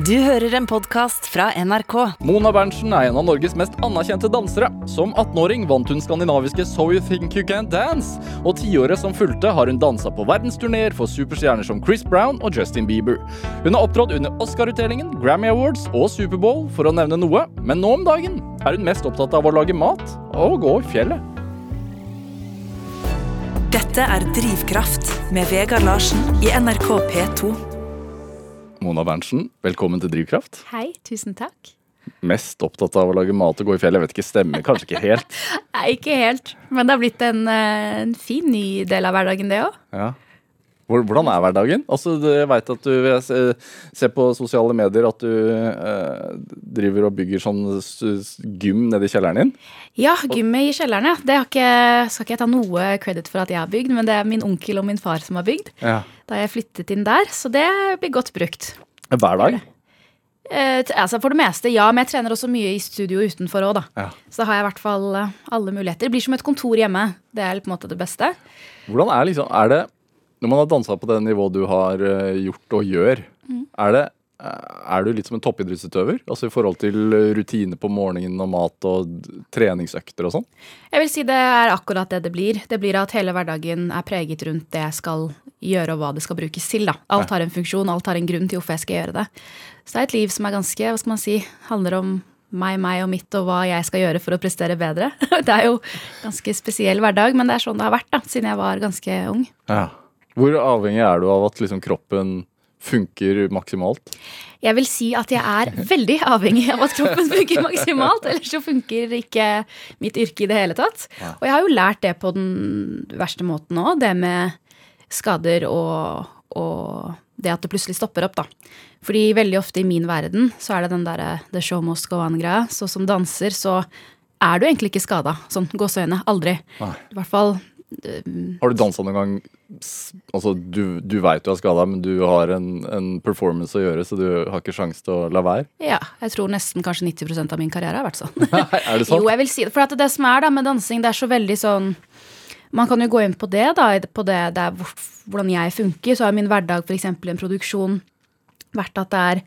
Du hører en podkast fra NRK. Mona Berntsen er en av Norges mest anerkjente dansere. Som 18-åring vant hun skandinaviske So You Think You Can't Dance, og tiåret som fulgte har hun dansa på verdensturneer for superstjerner som Chris Brown og Justin Bieber. Hun har opptrådt under Oscar-utdelingen, Grammy Awards og Superbowl, for å nevne noe, men nå om dagen er hun mest opptatt av å lage mat og gå i fjellet. Dette er Drivkraft med Vegard Larsen i NRK P2. Mona Berntsen, velkommen til Drivkraft. Hei, tusen takk. Mest opptatt av å lage mat og gå i fjellet. Jeg vet ikke, stemmer kanskje ikke helt. Nei, ikke helt, men det har blitt en, eh, en fin ny del av hverdagen, det òg. Ja. Hvor- Hvordan er hverdagen? Altså, jeg vet at du jeg ser- ser på sosiale medier at du eh, driver og bygger sånn gym nede i kjelleren din. Ja, gymmet i kjelleren, ja. Det har ikke, skal ikke jeg ta noe credit for at jeg har bygd, men det er min onkel og min far som har bygd. Ja. Da jeg flyttet inn der, så det blir godt brukt. Hver dag? Eh, altså For det meste, ja, men jeg trener også mye i studio utenfor òg, da. Ja. Så da har jeg i hvert fall eh, alle muligheter. Det blir som et kontor hjemme. Det er på en måte det beste. Hvordan er liksom Er det Når man har dansa på det nivået du har eh, gjort og gjør, Mm. er det eh, er du litt som en toppidrettsutøver? Altså i forhold til rutine på morgenen og mat og treningsøkter og sånn? Jeg vil si det er akkurat det det blir. Det blir at hele hverdagen er preget rundt det jeg skal gjøre og hva det skal brukes til. Da. Alt har en funksjon, alt har en grunn til hvorfor jeg skal gjøre det. Så det er et liv som er ganske, hva skal man si, handler om meg, meg og mitt og hva jeg skal gjøre for å prestere bedre. Det er jo ganske spesiell hverdag, men det er sånn det har vært da, siden jeg var ganske ung. Ja. Hvor avhengig er du av at liksom kroppen funker maksimalt? Jeg vil si at jeg er veldig avhengig av at kroppen funker maksimalt. Ellers så funker ikke mitt yrke i det hele tatt. Og jeg har jo lært det på den verste måten òg, det med skader og, og det at det plutselig stopper opp, da. Fordi veldig ofte i min verden så er det den derre the show must go on-greia. Så som danser så er du egentlig ikke skada. Sånn gåseøyne. Aldri. I hvert fall Har du dansa noen gang Altså, du, du veit du er skada, men du har en, en performance å gjøre, så du har ikke sjanse til å la være? Ja, jeg tror nesten kanskje 90% av min karriere har vært sånn. Nei, er det sant? Jo, jeg vil si det. For at det som er da med dansing, det er så veldig sånn Man kan jo gå inn på det, da, på det, det hvordan jeg funker. Så har min hverdag f.eks. i en produksjon vært at det er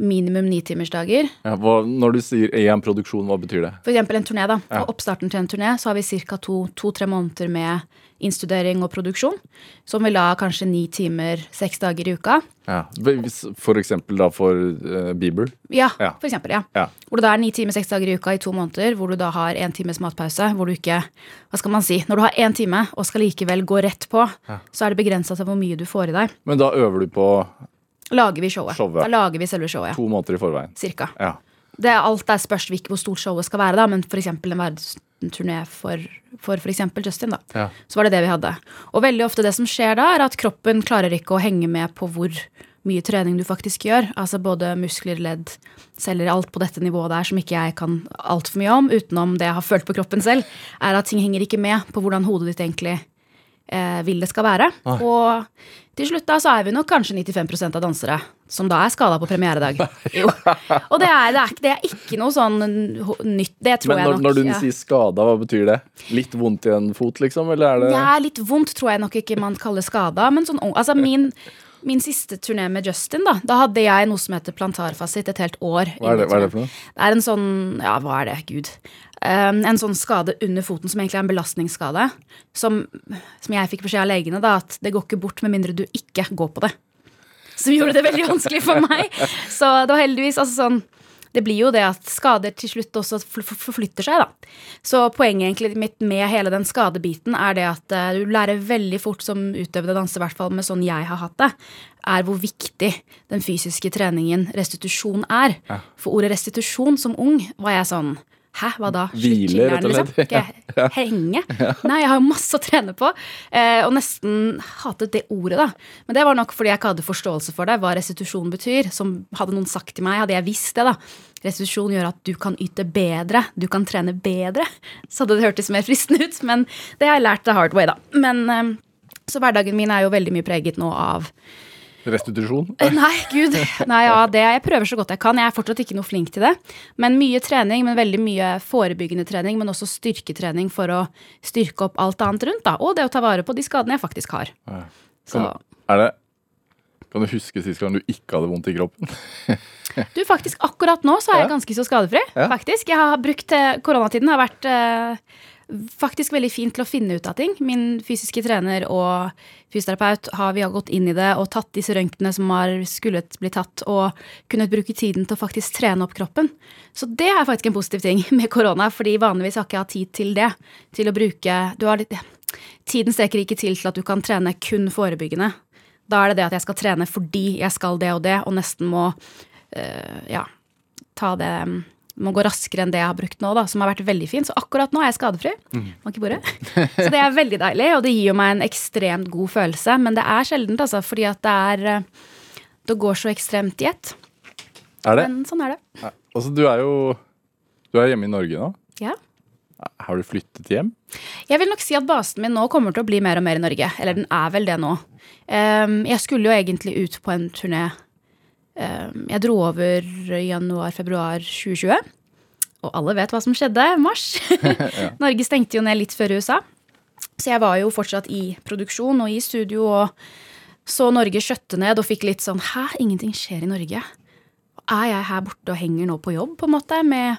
minimum nitimersdager. Ja, hva, når du sier én produksjon, hva betyr det? F.eks. en turné. da. Ja. På oppstarten til en turné så har vi ca. to-tre måneder med innstudering og produksjon. Som vil da kanskje ni timer seks dager i uka. Ja. For eksempel da for uh, Bieber? Ja, Ja. for eksempel, ja. Ja. Hvor det da er ni timer seks dager i uka i to måneder, hvor du da har én times matpause, hvor du ikke Hva skal man si? Når du har én time og skal likevel gå rett på, så er det begrensa til hvor mye du får i deg. Men da øver du på Lager vi showet. Showet. Da lager vi selve showet, to måneder i forveien? Cirka. Ja. Det er alt der spørs hvilke- hvor stort showet skal være, da, men f.eks. en verdensturné for, for f.eks. Justin, da. Ja. Så var det det vi hadde. Og veldig ofte det som skjer da, er at kroppen klarer ikke å henge med på hvor mye trening du faktisk gjør. Altså både muskler, ledd, celler, alt på dette nivået der som ikke jeg kan altfor mye om, utenom det jeg har følt på kroppen selv, er at ting henger ikke med på hvordan hodet ditt egentlig eh, vil det skal være. Og til slutt da så er vi nok kanskje 95% av dansere som da er skada på premieredag. Jo. Og det er, det, er, det er ikke noe sånn nytt. Det tror Men jeg når, nok. når du ja. sier skada, hva betyr det? Litt vondt i en fot, liksom? Eller er det Ja, litt vondt tror jeg nok ikke man kaller skada. Men sånn, altså min, min siste turné med Justin, da Da hadde jeg noe som heter plantarfasitt et helt år. hva, er det, hva er det for noe? Det er en sånn Ja, hva er det? Gud. Um, en sånn skade under foten som egentlig er en belastningsskade. Som, som jeg fikk beskjed av legene, da, at det går ikke bort med mindre du ikke går på det. Som gjorde det veldig vanskelig for meg. Så det var heldigvis altså sånn det blir jo det at skader til slutt også fl- fl- forflytter seg, da. Så poenget egentlig mitt med hele den skadebiten er det at eh, du lærer veldig fort som utøvende danser, i hvert fall med sånn jeg har hatt det, er hvor viktig den fysiske treningen restitusjon er. For ordet restitusjon som ung var jeg sånn Hæ, hva da? Hvile, rett og slett. Liksom? Skal jeg henge? Nei, jeg har jo masse å trene på. Eh, og nesten hatet det ordet, da. Men det var nok fordi jeg ikke hadde forståelse for det, hva restitusjon betyr. Som hadde noen sagt til meg, hadde jeg visst det, da. Restitusjon gjør at du kan yte bedre, du kan trene bedre. Så hadde det hørtes mer fristende ut, men det har jeg lært the hard way, da. Men eh, så hverdagen min er jo veldig mye preget nå av Restitusjon? Eh, Nei, gud. Nei, ja, det, jeg prøver så godt jeg kan. Jeg er fortsatt ikke noe flink til det. Men mye trening, men veldig mye forebyggende trening, men også styrketrening for å styrke opp alt annet rundt. da. Og det å ta vare på de skadene jeg faktisk har. Så Er det Kan du huske sist gang du ikke hadde vondt i kroppen? Du, faktisk Akkurat nå så er jeg ganske så skadefri. Ja. faktisk. Jeg har brukt eh, Koronatiden har vært eh, faktisk veldig fint til å finne ut av ting. Min fysiske trener og fysioterapeut har vi har gått inn i det og tatt disse røntgenene som har skullet bli tatt, og kunnet bruke tiden til å faktisk trene opp kroppen. Så det er faktisk en positiv ting med korona, fordi vanligvis har ikke jeg hatt tid til det. Til å bruke litt, Tiden strekker ikke til til at du kan trene kun forebyggende. Da er det det at jeg skal trene fordi jeg skal det og det, og nesten må øh, ja, ta det må gå raskere enn det jeg har brukt nå, da, som har vært veldig fint. Så akkurat nå er jeg skadefri. Bore. Så det er veldig deilig, og det gir jo meg en ekstremt god følelse. Men det er sjeldent, altså, fordi at det er eh, Det går så ekstremt i ett. Er det? Men sånn er det. Ja. Altså, du er jo Du er hjemme i Norge nå. Ja. Har du flyttet hjem? Jeg vil nok si at basen min nå kommer til å bli mer og mer i Norge. Eller den er vel det nå. Ehm, jeg skulle jo egentlig ut på en turné. Ehm, jeg dro over januar-februar 2020. Og alle vet hva som skjedde. Mars. Norge stengte jo ned litt før USA. Så jeg var jo fortsatt i produksjon og i studio og så Norge skjøtte ned og fikk litt sånn Hæ, ingenting skjer i Norge? Er jeg her borte og henger nå på jobb, på en måte, med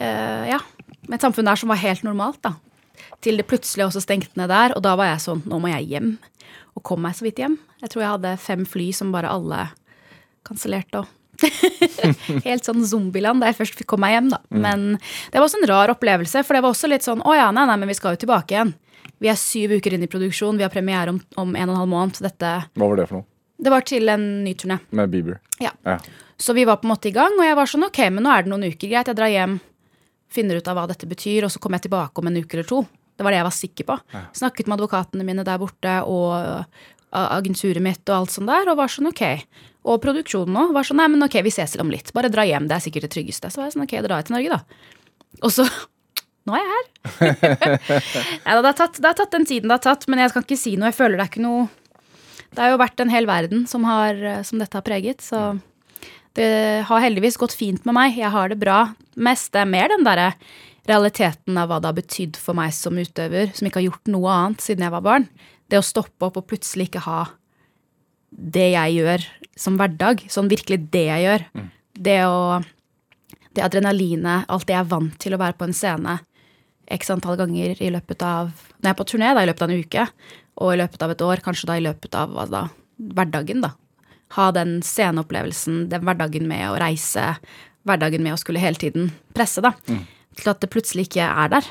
uh, ja, med et samfunn der som var helt normalt, da. Til det plutselig også stengte ned der, og da var jeg sånn, nå må jeg hjem. Og kom meg så vidt hjem. Jeg tror jeg hadde fem fly som bare alle kansellerte og Helt sånn zombieland da jeg først komme meg hjem, da. Men det var også en rar opplevelse, for det var også litt sånn å ja, nei, nei, men vi skal jo tilbake igjen. Vi er syv uker inn i produksjon, vi har premiere om, om en og en halv måned. Dette Hva var det for noe? Det var til en ny turné. Med Bieber? Ja. Ja. Så vi var på en måte i gang, og jeg var sånn ok, men nå er det noen uker, greit, jeg drar hjem, finner ut av hva dette betyr, og så kommer jeg tilbake om en uke eller to. Det var det jeg var sikker på. Snakket med advokatene mine der borte og agenturet mitt og alt sånt der, og var sånn ok. Og produksjonen òg var sånn nei, men ok, vi ses om litt. Bare dra hjem, det er sikkert det tryggeste. Så var jeg sånn ok, dra jeg til Norge, da. Og så Nå er jeg her. ja, det har, tatt, det har tatt den tiden det har tatt, men jeg kan ikke si noe. Jeg føler det er ikke noe Det har jo vært en hel verden som, har, som dette har preget, så det har heldigvis gått fint med meg. Jeg har det bra. Mest det er mer den derre realiteten av hva det har betydd for meg som utøver, som ikke har gjort noe annet siden jeg var barn. Det å stoppe opp og plutselig ikke ha det jeg gjør som hverdag. Sånn virkelig det jeg gjør. Det å Det adrenalinet, alt det jeg er vant til å være på en scene x antall ganger i løpet av Når jeg er på turné, da i løpet av en uke, og i løpet av et år, kanskje da i løpet av hva da, hverdagen, da. Ha den sceneopplevelsen, den hverdagen med å reise, hverdagen med å skulle hele tiden presse, da. Til at det plutselig ikke er der.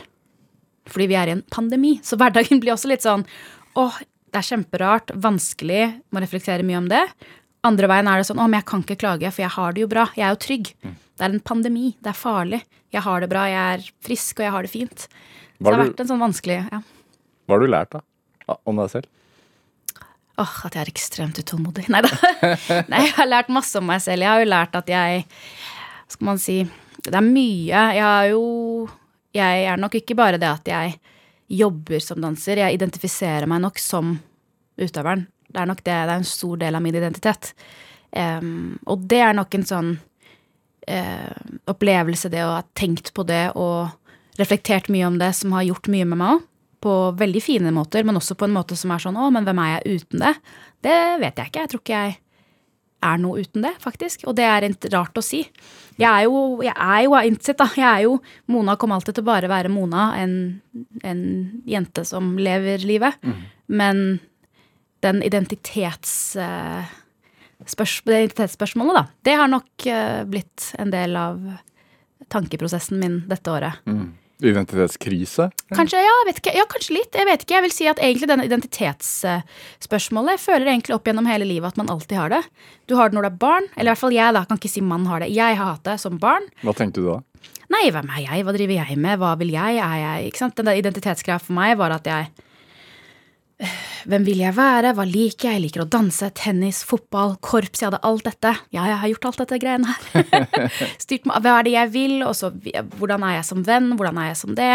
Fordi vi er i en pandemi. Så hverdagen blir også litt sånn åh, det er kjemperart, vanskelig, må reflektere mye om det. Andre veien er det sånn å, men jeg kan ikke klage, for jeg har det jo bra. Jeg er jo trygg. Det er en pandemi, det er farlig. Jeg har det bra, jeg er frisk, og jeg har det fint. Så det har du- vært en sånn vanskelig ja. Hva har du lært da? Om deg selv? Åh, at jeg er ekstremt utålmodig. Nei da. Nei, jeg har lært masse om meg selv. Jeg har jo lært at jeg skal man si Det er mye. Jeg har jo Jeg er nok ikke bare det at jeg jobber som danser. Jeg identifiserer meg nok som utøveren. Det er nok det. Det er en stor del av min identitet. Um, og det er nok en sånn uh, opplevelse, det å ha tenkt på det og reflektert mye om det, som har gjort mye med meg òg. På veldig fine måter, men også på en måte som er sånn å, men hvem er jeg uten det? Det vet jeg ikke. Jeg tror ikke jeg er noe uten det, faktisk. Og det er rart å si. Jeg er jo, jeg er jo innsett, da. Jeg er jo Mona kommer alltid til å bare være Mona, en, en jente som lever livet. Men den identitets... eh, spørs, det identitetsspørsmålet, da. Det har nok eh, blitt en del av tankeprosessen min dette året. Identitetskrise? Kanskje, ja, ja, kanskje litt. Jeg vet ikke. Jeg vil si at egentlig denne identitetsspørsmålet Jeg føler egentlig opp gjennom hele livet at man alltid har det. Du har det når du er barn. Eller i hvert fall jeg, da. Kan ikke si mann har det. Jeg har hatt det som barn. Hva tenkte du da? Nei, hvem er jeg? Hva driver jeg med? Hva vil jeg? Er jeg ikke sant? Den der identitetsgreia for meg var at jeg Hvem vil jeg være? Hva liker jeg? Jeg liker å danse, tennis, fotball, korps. Jeg hadde alt dette. Ja, jeg har gjort alt dette greiene her. Styrt med hva er det jeg vil, og så hvordan er jeg som venn, hvordan er jeg som det?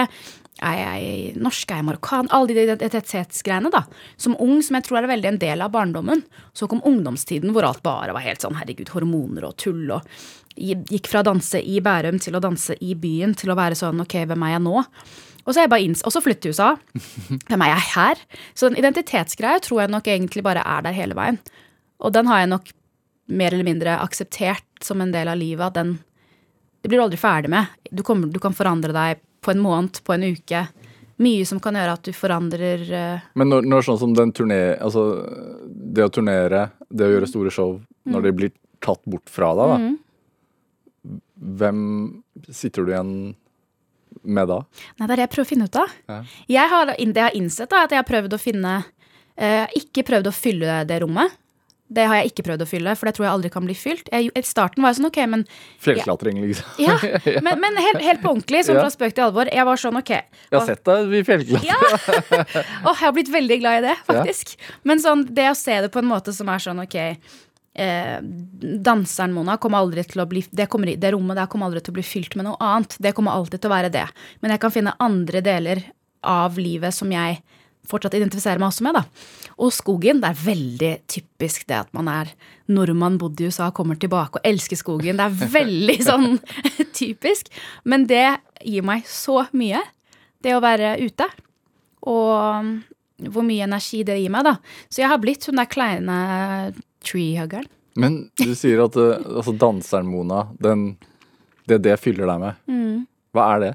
Er jeg norsk, er jeg marokkan? Alle de identitetsgreiene, da. Som ung, som jeg tror er veldig en del av barndommen. Så kom ungdomstiden hvor alt bare var helt sånn herregud, hormoner og tull og Gikk fra å danse i Bærum til å danse i byen til å være sånn ok, hvem er jeg nå? Og så, er jeg bare inns og så flytter til USA. Hvem er jeg her? Så den identitetsgreia tror jeg nok egentlig bare er der hele veien. Og den har jeg nok mer eller mindre akseptert som en del av livet. At den Det blir du aldri ferdig med. Du, kommer, du kan forandre deg på en måned, på en uke. Mye som kan gjøre at du forandrer uh... Men når, når sånn som den turné... Altså, det å turnere, det å gjøre store show, når det blir tatt bort fra deg, da. Hvem sitter du igjen med da? Nei, det er det jeg prøver å finne ut av. Ja. Jeg har, det jeg har innsett, da, er at jeg har prøvd å finne eh, Ikke prøvd å fylle det rommet. Det har jeg ikke prøvd å fylle, for det tror jeg aldri kan bli fylt. Jeg, I starten var jeg sånn, ok, men Fjellklatring, liksom. Ja, men, men helt, helt på ordentlig, sånn Ja. fra spøk til alvor. Jeg var sånn, ok. Jeg har sett deg i fjellklatring. Ja! Åh, jeg har blitt veldig glad i det, faktisk. Men sånn, det å se det på en måte som er sånn, ok eh, Danseren Mona kommer aldri til å bli det, kommer, det rommet der kommer aldri til å bli fylt med noe annet. Det kommer alltid til å være det. Men jeg kan finne andre deler av livet som jeg fortsatt identifiserer meg også med. da. Og skogen, det er veldig typisk det at man er nordmann, bodd i USA, kommer tilbake og elsker skogen. Det er veldig sånn typisk. Men det gir meg så mye, det å være ute. Og um, hvor mye energi det gir meg, da. Så jeg har blitt hun der kleine treehuggeren. Men du sier at eh, altså, danseren Mona, den, det det fyller deg med. Mm. Hva er det?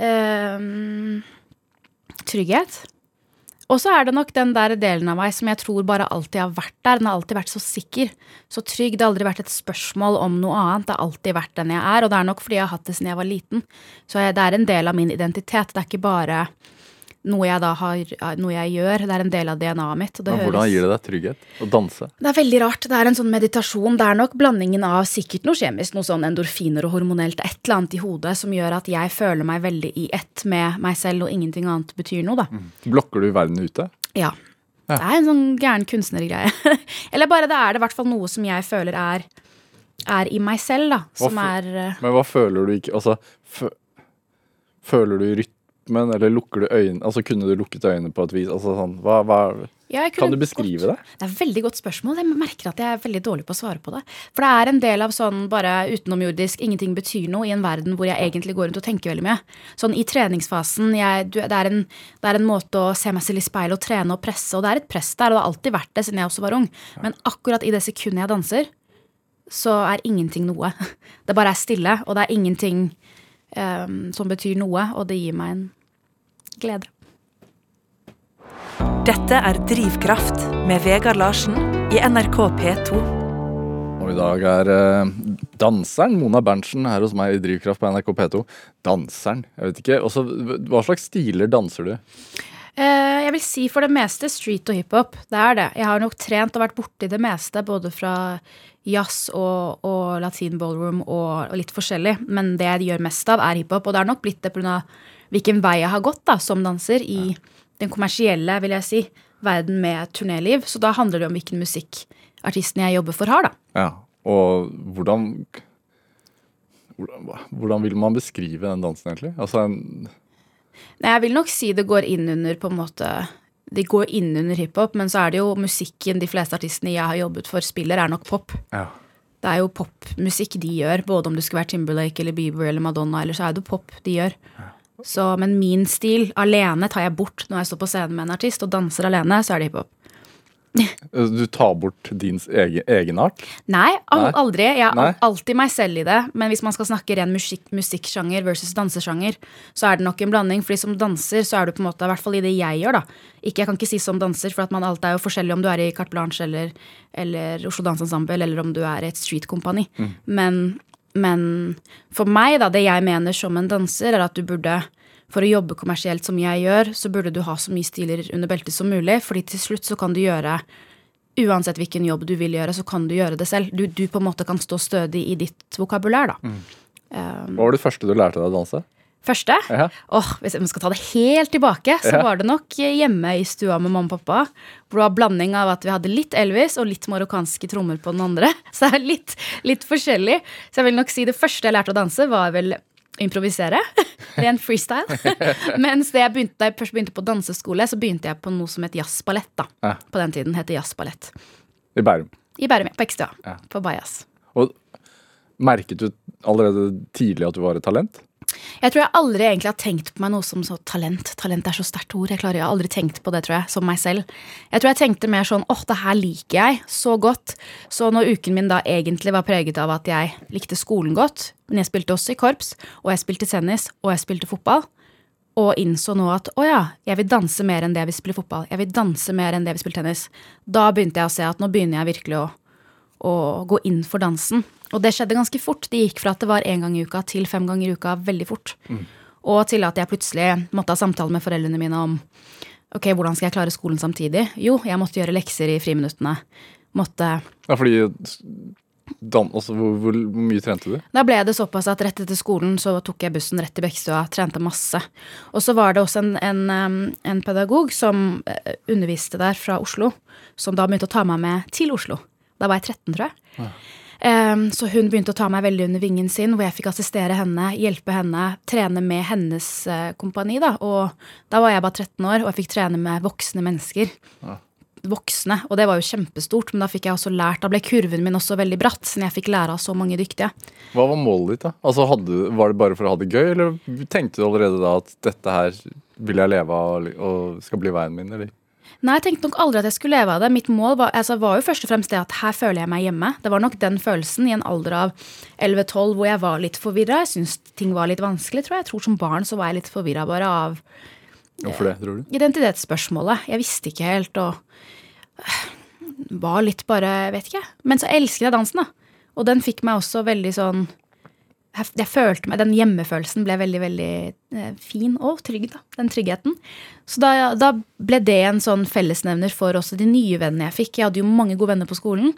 Um, trygghet. Og så er det nok den der delen av meg som jeg tror bare alltid har vært der. Den har alltid vært så sikker, så trygg. Det har aldri vært et spørsmål om noe annet. Det har alltid vært den jeg er, og det er nok fordi jeg har hatt det siden jeg var liten. Så jeg, det er en del av min identitet. Det er ikke bare noe jeg da har, noe jeg gjør. Det er en del av DNA-et mitt. Ja, hvordan gir det deg trygghet å danse? Det er veldig rart. Det er en sånn meditasjon. Det er nok blandingen av sikkert noe kjemisk, noe sånn endorfiner og hormonelt, et eller annet i hodet som gjør at jeg føler meg veldig i ett med meg selv, og ingenting annet betyr noe, da. Blokker du verden ute? Ja. Ja. Det er en sånn gæren kunstnergreie. Eller bare det er det i hvert fall noe som jeg føler er, er i meg selv, da. Som er eh, Men hva føler du ikke Altså, føler du rytmen, eller lukker du øynene Altså, kunne du lukket øynene på et vis? Altså sånn, hva, hva ja, Kan du beskrive godt- det? Det er et veldig godt spørsmål. Jeg merker at jeg er veldig dårlig på å svare på det. For det er en del av sånn bare utenomjordisk, ingenting betyr noe, i en verden hvor jeg egentlig går rundt og tenker veldig mye. Sånn i treningsfasen, jeg, du, det, er en, det er en måte å se meg selv i speilet og trene og presse, og det er et press der, og det har alltid vært det siden jeg også var ung. Men akkurat i det sekundet jeg danser, så er ingenting noe. Det bare er stille, og det er ingenting ehm, som betyr noe, og det gir meg en glede. Dette er Drivkraft med Vegard Larsen i NRK P2. Og i dag er eh, danseren Mona Berntsen her hos meg i Drivkraft på NRK P2. Danseren, jeg vet ikke. Også, hva slags stiler danser du? Eh, jeg vil si for det meste street og hiphop. Det er det. Jeg har nok trent og vært borti det meste, både fra jazz og, og latin ballroom og, og litt forskjellig. Men det jeg gjør mest av, er hiphop. Og det er nok blitt det pga. hvilken vei jeg har gått da, som danser i den kommersielle, vil jeg si, verden med turnéliv. Så da handler det om hvilken musikk artisten jeg jobber for, har, da. Ja, og hvordan hvordan, hvordan vil man beskrive den dansen, egentlig? Altså en Nei, jeg vil nok si det går inn under på en måte Det går inn under hiphop, men så er det jo musikken de fleste artistene jeg har jobbet for, spiller, er nok pop. ja. Det er jo popmusikk de gjør, både om det skulle være Timberlake eller Bieber eller Madonna, eller så er det jo pop de gjør. Så, men min stil alene tar jeg bort når jeg står på scenen med en artist og danser alene, så er det hiphop. Du tar bort din egen, egenart? Nei, al aldri. Jeg er Nei. alltid meg selv i det. Men hvis man skal snakke ren musikk, musikksjanger versus dansesjanger, så er det nok en blanding. Fordi som danser så er du på en måte, i hvert fall i det jeg gjør, da. Ikke, jeg kan ikke si som danser, for at man alt er jo forskjellig om du er i Carte Blanche eller, eller Oslo Dansensemble, eller om du er i et streetkompani. Men, men for meg, da, det jeg mener som en danser, er at du burde for å jobbe kommersielt som jeg gjør, så burde du ha så mye stiler under beltet som mulig, fordi til slutt så kan du gjøre Uansett hvilken jobb du vil gjøre, så kan du gjøre det selv. Du, du på en måte kan stå stødig i ditt vokabulær, da. Hva var det første du lærte deg å danse? Første Ja. Oh, Hvis jeg skal ta det helt tilbake, så Ja. var det nok hjemme i stua med mamma og pappa. Hvor det var blanding av at vi hadde litt Elvis og litt marokkanske trommer på den andre. Så det er litt, litt forskjellig. Så jeg vil nok si det første jeg lærte å danse, var vel improvisere. Ren freestyle. Mens det jeg begynte, da jeg først begynte på danseskole, så begynte jeg på noe som het jazzballett. da. Ja. På den tiden het det jazzballett. I Bærum. I Bærum, ja. På Ekstua. Ja. På Bajas. Og merket du allerede tidlig at du var et talent? Jeg tror jeg aldri egentlig har tenkt på meg noe som så talent. Talent er så sterkt ord. Jeg klarer jeg har aldri tenkt på det, tror jeg, som meg selv. Jeg tror jeg tenkte mer sånn åh, det her liker jeg så godt. Så når uken min da egentlig var preget av at jeg likte skolen godt, men jeg spilte også i korps, og jeg spilte tennis, og jeg spilte fotball, og innså nå at å ja, jeg vil danse mer enn det jeg vil spille fotball. Jeg vil danse mer enn det jeg vil spille tennis. Da begynte jeg å se at nå begynner jeg virkelig å, å gå inn for dansen. Og det skjedde ganske fort. Det gikk fra at det var én gang i uka til fem ganger i uka veldig fort. Mm. Og til at jeg plutselig måtte ha samtale med foreldrene mine om ok, hvordan skal jeg klare skolen samtidig. Jo, jeg måtte gjøre lekser i friminuttene. Måtte Ja, fordi Dan, altså, hvor, hvor, mye trente du? Da ble det såpass at rett etter skolen så tok jeg bussen rett til Bekkestua. Trente masse. Og så var det også en, en, en, pedagog som eh, underviste der fra Oslo, som da begynte å ta meg med til Oslo. Da var jeg 13, tror jeg. Ja. Så hun begynte å ta meg veldig under vingen sin, hvor jeg fikk assistere henne, hjelpe henne, trene med hennes uh, kompani. da, Og da var jeg bare 13 år, og jeg fikk trene med voksne mennesker. Ja voksne, og det var jo kjempestort, men da fikk jeg også lært, da ble kurven min også veldig bratt, siden jeg fikk lære av så mange dyktige. Hva var målet ditt, da? Altså, hadde, Var det bare for å ha det gøy, eller tenkte du allerede da at dette her vil jeg leve av og skal bli veien min, eller? Nei, jeg tenkte nok aldri at jeg skulle leve av det. Mitt mål var, altså, var, jo først og fremst det at her føler jeg meg hjemme. Det var nok den følelsen i en alder av 11-12 hvor jeg var litt forvirra. Jeg syntes ting var litt vanskelig, tror jeg. Jeg tror som barn så var jeg litt forvirra bare av Hvorfor det, tror du? Identitetsspørsmålet. Jeg visste ikke helt og var litt bare Vet ikke. Men så elsket jeg dansen, da. Og den fikk meg også veldig sånn jeg følte meg, Den hjemmefølelsen ble veldig veldig eh, fin og trygg. da, Den tryggheten. Så da, da, ble det en sånn fellesnevner for også de nye vennene jeg fikk. Jeg hadde jo mange gode venner på skolen.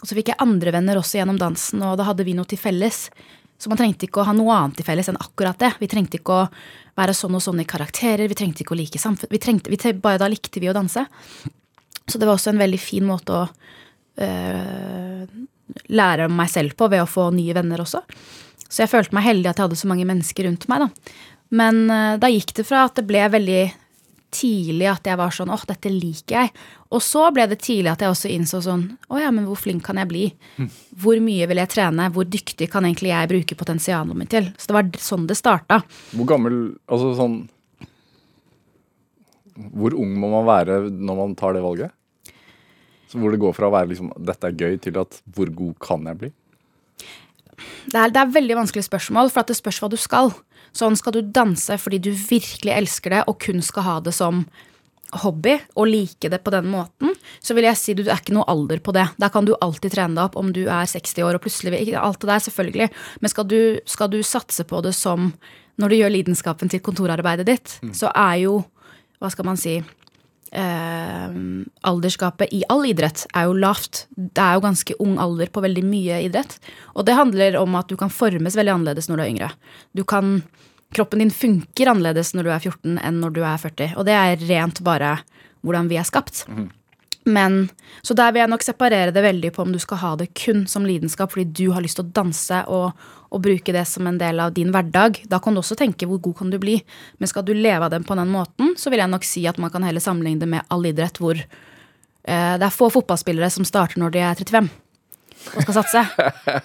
Og så fikk jeg andre venner også gjennom dansen, og da hadde vi noe til felles. Så man trengte ikke å ha noe annet til felles enn akkurat det. Vi trengte ikke å være sånn og sånn i karakterer, vi trengte ikke å like samfunn. Vi trengte, vi, bare da likte vi å danse. Så det var også en veldig fin måte å øh, lære meg selv på ved å få nye venner også. Så jeg følte meg heldig at jeg hadde så mange mennesker rundt meg. da. Men øh, da gikk det fra at det ble veldig tidlig at jeg var sånn åh, dette liker jeg. Og så ble det tidlig at jeg også innså sånn å ja, men hvor flink kan jeg bli? Hvor mye vil jeg trene? Hvor dyktig kan egentlig jeg bruke potensialet mitt til? Så det var sånn det starta. Hvor gammel Altså sånn hvor ung må man være når man tar det valget? Så hvor det går fra å være liksom, 'dette er gøy' til at 'hvor god kan jeg bli'? Det er, det er veldig vanskelig spørsmål, for at det spørs hva du skal. Sånn skal du danse fordi du virkelig elsker det og kun skal ha det som hobby og like det på den måten, så vil jeg si du er ikke noe alder på det. Der kan du alltid trene deg opp om du er 60 år og plutselig ikke Alt det der, selvfølgelig. Men skal du, skal du satse på det som Når du gjør lidenskapen til kontorarbeidet ditt, mm. så er jo hva skal man si eh, Aldersgapet i all idrett er jo lavt. Det er jo ganske ung alder på veldig mye idrett. Og det handler om at du kan formes veldig annerledes når du er yngre. Du kan, kroppen din funker annerledes når du er 14 enn når du er 40. Og det er rent bare hvordan vi er skapt. Mm. Men, Så der vil jeg nok separere det veldig på om du skal ha det kun som lidenskap fordi du har lyst til å danse og, og bruke det som en del av din hverdag. Da kan du også tenke hvor god kan du bli. Men skal du leve av den på den måten, så vil jeg nok si at man kan heller sammenligne det med all idrett hvor eh, det er få fotballspillere som starter når de er 35 og skal satse.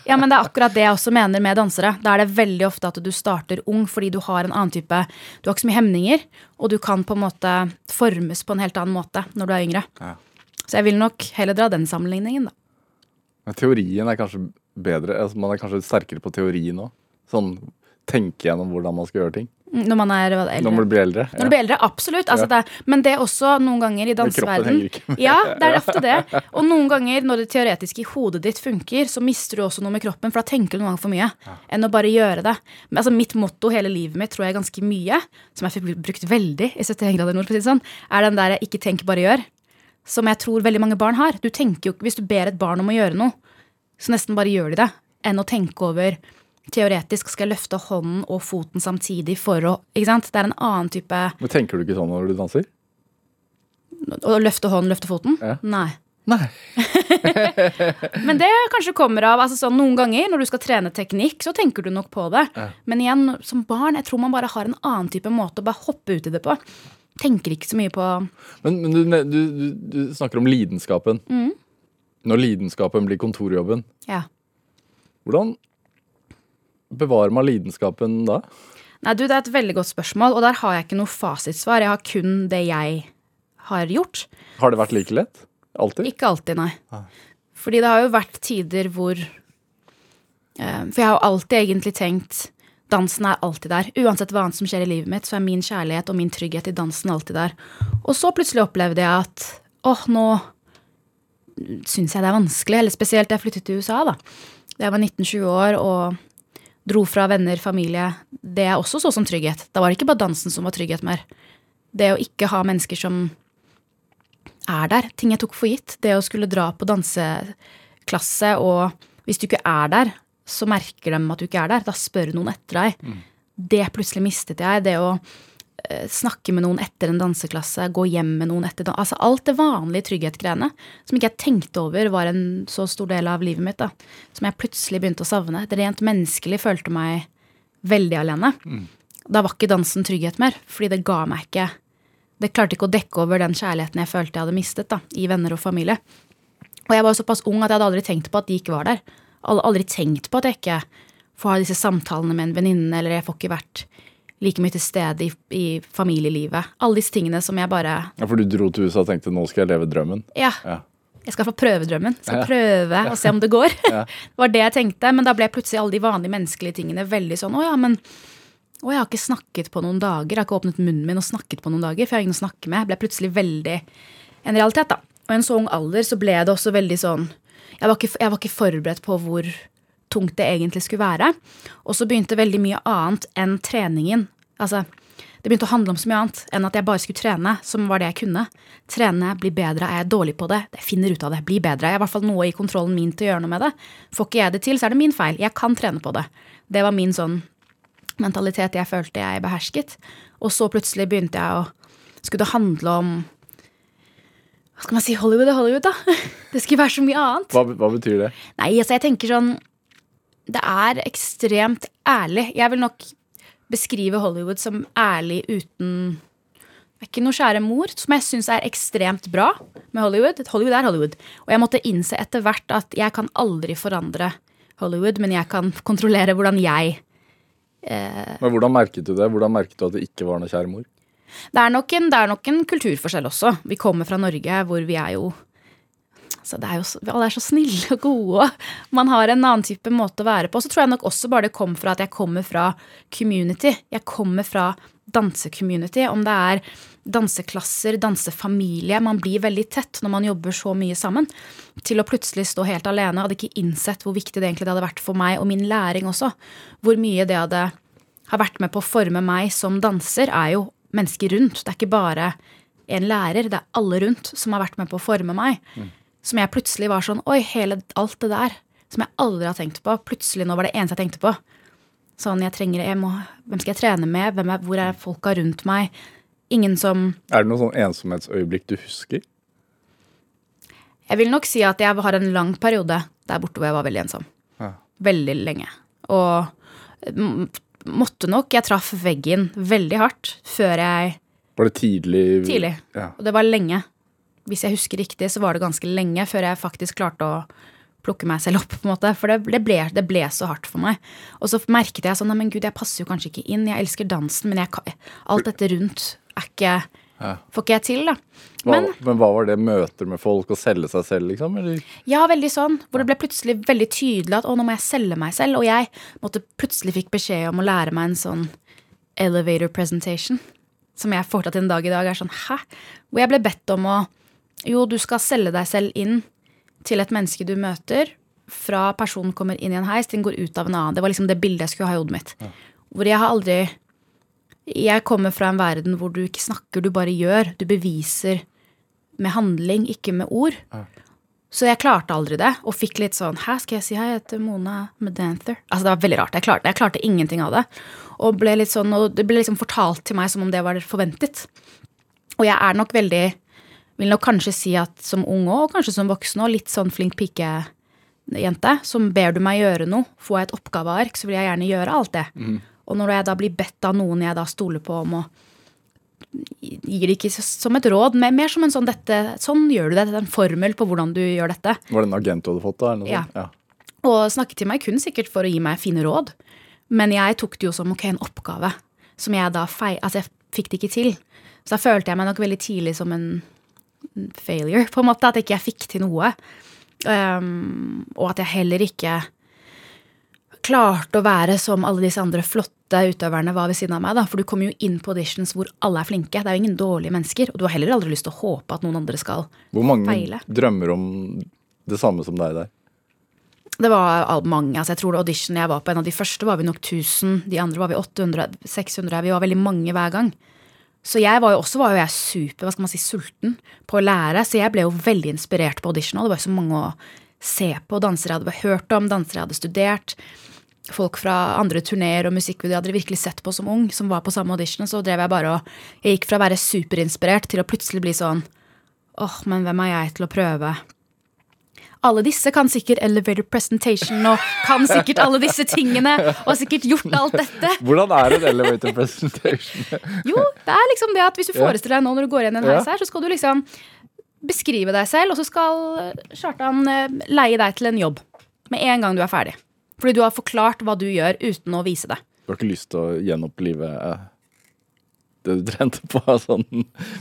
Ja, men det er akkurat det jeg også mener med dansere. Da er det veldig ofte at du starter ung fordi du har en annen type Du har ikke så mye hemninger, og du kan på en måte formes på en helt annen måte når du er yngre. Ja. Så jeg vil nok heller dra den sammenligningen, da. Men teorien er kanskje bedre? Altså man er kanskje sterkere på teorien nå? Sånn tenke gjennom hvordan man skal gjøre ting? Mm, når man er eldre. Når man blir eldre. Ja. Når du blir eldre, Absolutt. Altså ja. det, men det er også noen ganger i danseverden Ja, det er ofte det. Og noen ganger når det teoretiske i hodet ditt funker, så mister du også noe med kroppen, for da tenker du noen ganger for mye ja. enn å bare gjøre det. Men altså Mitt motto hele livet mitt tror jeg ganske mye, som jeg fikk brukt veldig i 71 grader nord, for å si det sånn, er den der 'ikke tenk, bare gjør' som jeg tror veldig mange barn har. Du tenker jo, ikke, Hvis du ber et barn om å gjøre noe, så nesten bare gjør de det, enn å tenke over teoretisk skal jeg løfte hånden og foten samtidig for å ikke sant? Det er en annen type Men Tenker du ikke sånn når du danser? Å løfte hånden, løfte foten? Ja. Nei. Nei. Men det kanskje kommer av altså sånn, Noen ganger når du skal trene teknikk, så tenker du nok på det. Ja. Men igjen, som barn, jeg tror man bare har en annen type måte å bare hoppe ut i det på tenker ikke så mye på Men, men du, du, du, du, snakker om lidenskapen. Mm. Når lidenskapen blir kontorjobben, ja. hvordan bevarer man lidenskapen da? Nei, du, Det er et veldig godt spørsmål, og der har jeg ikke noe fasitsvar. Jeg har kun det jeg har gjort. Har det vært like lett? Alltid? Ikke alltid, nei. Fordi det har jo vært tider hvor eh, For jeg har jo alltid egentlig tenkt dansen er alltid der. Uansett hva annet som skjer i livet mitt, så er min kjærlighet og min trygghet i dansen alltid der. Og så plutselig opplevde jeg at åh, nå syns jeg det er vanskelig. Eller spesielt da jeg flyttet til USA, da. Da jeg var 19-20 år og dro fra venner, familie. Det jeg også så som trygghet. Da var det ikke bare dansen som var trygghet mer. Det å ikke ha mennesker som er der. Ting jeg tok for gitt. Det å skulle dra på danseklasse, og hvis du ikke er der, så merker de at du ikke er der. Da spør noen etter deg. Det plutselig mistet jeg. Det å eh, snakke med noen etter en danseklasse, gå hjem med noen etter Altså alt det vanlige trygghetsgreiene som ikke jeg tenkte over var en så stor del av livet mitt. da. Som jeg plutselig begynte å savne. Det rent menneskelig følte meg veldig alene. Da var ikke dansen trygghet mer, fordi det ga meg ikke Det klarte ikke å dekke over den kjærligheten jeg følte jeg hadde mistet da, i venner og familie. Og jeg var såpass ung at jeg hadde aldri tenkt på at de ikke var der. Al- Aldri tenkt på at jeg ikke får ha disse samtalene med en venninne, eller jeg får ikke vært like mye til stede i, i familielivet. Alle disse tingene som jeg bare Ja, For du dro til USA og tenkte nå skal jeg leve drømmen? Ja. Ja. Jeg skal få prøve drømmen. Skal Ja. prøve og se om det går. Ja. Det var det jeg tenkte. Men da ble plutselig alle de vanlige menneskelige tingene veldig sånn Å ja, men å, jeg har ikke snakket på noen dager. Jeg har ikke åpnet munnen min og snakket på noen dager, for jeg har ingen å snakke med. Jeg ble plutselig veldig en realitet, da. Og i en så ung alder så ble det også veldig sånn Jeg var ikke, jeg var ikke forberedt på hvor tungt det egentlig skulle være. Og så begynte veldig mye annet enn treningen. Altså, det begynte å handle om så mye annet enn at jeg bare skulle trene, som var det jeg kunne. Trene, bli bedre. Er jeg dårlig på det? Jeg finner ut av det. Bli bedre. Jeg har i hvert fall noe i kontrollen min til å gjøre noe med det. Får ikke jeg det til, så er det min feil. Jeg kan trene på det. Det var min sånn mentalitet jeg følte jeg behersket. Og så plutselig begynte jeg å Skulle det handle om Hva skal man si? Hollywood er Hollywood, da. Det skulle være så mye annet. Hva, hva betyr det? Nei, altså jeg tenker sånn Det er ekstremt ærlig. Jeg vil nok beskrive Hollywood som ærlig uten det er ikke noe kjære mor, som jeg syns er ekstremt bra med Hollywood. Hollywood er Hollywood. Og jeg måtte innse etter hvert at jeg kan aldri forandre Hollywood, men jeg kan kontrollere hvordan jeg Men Hvordan merket du det? Hvordan merket du at det ikke var noe kjære mor? Det er, nok en, det er nok en kulturforskjell også. Vi kommer fra Norge, hvor vi er jo altså det er jo så, Alle er så snille og gode. Man har en annen type måte å være på. Så tror jeg nok også bare det kom fra at jeg kommer fra community. Jeg kommer fra dansecommunity. Om det er danseklasser, dansefamilie. Man blir veldig tett når man jobber så mye sammen. Til å plutselig stå helt alene. Hadde ikke innsett hvor viktig det egentlig hadde vært for meg og min læring også. Hvor mye det hadde har vært med på å forme meg som danser, er jo mennesker rundt. Det er ikke bare en lærer, det er alle rundt som har vært med på å forme meg. Som jeg plutselig var sånn Oi, hele alt det der som jeg aldri har tenkt på. Plutselig nå var det eneste jeg tenkte på. Sånn, jeg trenger, jeg må, Hvem skal jeg trene med? Hvem er, hvor er folka rundt meg? Ingen som Er det noe sånn ensomhetsøyeblikk du husker? Jeg vil nok si at jeg har en lang periode der borte hvor jeg var veldig ensom. Ja. Veldig lenge. Og m- måtte nok Jeg traff veggen veldig hardt før jeg Var det tidlig? Tidlig. Ja. Og det var lenge. Hvis jeg husker riktig, så var det ganske lenge før jeg faktisk klarte å plukke meg selv opp. på en måte, For det, det, ble, det ble så hardt for meg. Og så merket jeg sånn men gud, jeg passer jo kanskje ikke inn. Jeg elsker dansen, men jeg, alt dette rundt er ikke Ja. Får ikke jeg til, da. Hva, Men men hva var det? Møter med folk og selge seg selv, liksom? Eller? ja, veldig sånn. Hvor det ble plutselig veldig tydelig at å, nå må jeg selge meg selv. Og jeg måtte plutselig fikk beskjed om å lære meg en sånn elevator presentation. Som jeg fortsatt en dag i dag er sånn hæ? Hvor jeg ble bedt om å Jo, du skal selge deg selv inn til et menneske du møter. Fra personen kommer inn i en heis til den går ut av en annen. Det var liksom det bildet jeg skulle ha i hodet mitt. Hvor jeg har aldri Jeg kommer fra en verden hvor du ikke snakker, du bare gjør. Du beviser med handling, ikke med ord. Så jeg klarte aldri det, og fikk litt sånn Hæ, skal jeg si hei, jeg heter Mona Medanther? Altså, det var veldig rart. Jeg klarte, jeg klarte ingenting av det. Og ble litt sånn, og det ble liksom fortalt til meg som om det var forventet. Og jeg er nok veldig Vil nok kanskje si at som ung òg, og kanskje som voksen òg, litt sånn flink pikejente. Som ber du meg gjøre noe, får jeg et oppgaveark, så vil jeg gjerne gjøre alt det. Og når jeg da blir bedt av noen jeg da stoler på om å gir det ikke som et råd, men mer som en sånn dette, sånn gjør du det, en formel på hvordan du gjør dette. Var det en agent du hadde fått? da? Ja. sånt? ja. Og snakket til meg kun sikkert for å gi meg fine råd. Men jeg tok det jo som ok, en oppgave. som jeg da fei... Altså, jeg fikk det ikke til. Så da følte jeg meg nok veldig tidlig som en failure, på en måte. At ikke jeg fikk til noe. Um, og at jeg heller ikke klarte å være som alle disse andre flotte utøverne var ved siden av meg. da, For du kommer jo inn på auditions hvor alle er flinke. Det er jo ingen dårlige mennesker. Og du har heller aldri lyst til å håpe at noen andre skal Hvor mange feile. drømmer om det samme som deg der? Det var mange. altså Jeg tror det audition jeg var på, en av de første var vi nok 1000. De andre var vi 800, 600. Vi var veldig mange hver gang. Så jeg var jo også var jo jeg super hva skal man si, sulten på å lære, så jeg ble jo veldig inspirert på audition. Og det var jo så mange å se på. Dansere jeg hadde hørt om, dansere jeg hadde studert. Folk fra andre turneer og musikkvideoer jeg hadde virkelig sett på som ung, som var på samme audition. Så drev jeg bare og Jeg gikk fra å være superinspirert til å plutselig bli sånn åh, men hvem er jeg til å prøve alle disse kan sikkert elevator presentation og kan sikkert alle disse tingene og har sikkert gjort alt dette. Hvordan er en elevator presentation? Jo, det er liksom det at hvis du forestiller deg nå når du går igjen i en heis her, så skal du liksom beskrive deg selv, og så skal Kjartan eh, leie deg til en jobb med en gang du er ferdig. Fordi du har forklart hva du gjør uten å vise det. Du har ikke lyst til å gjenopplive eh, det du trente på? Sånn.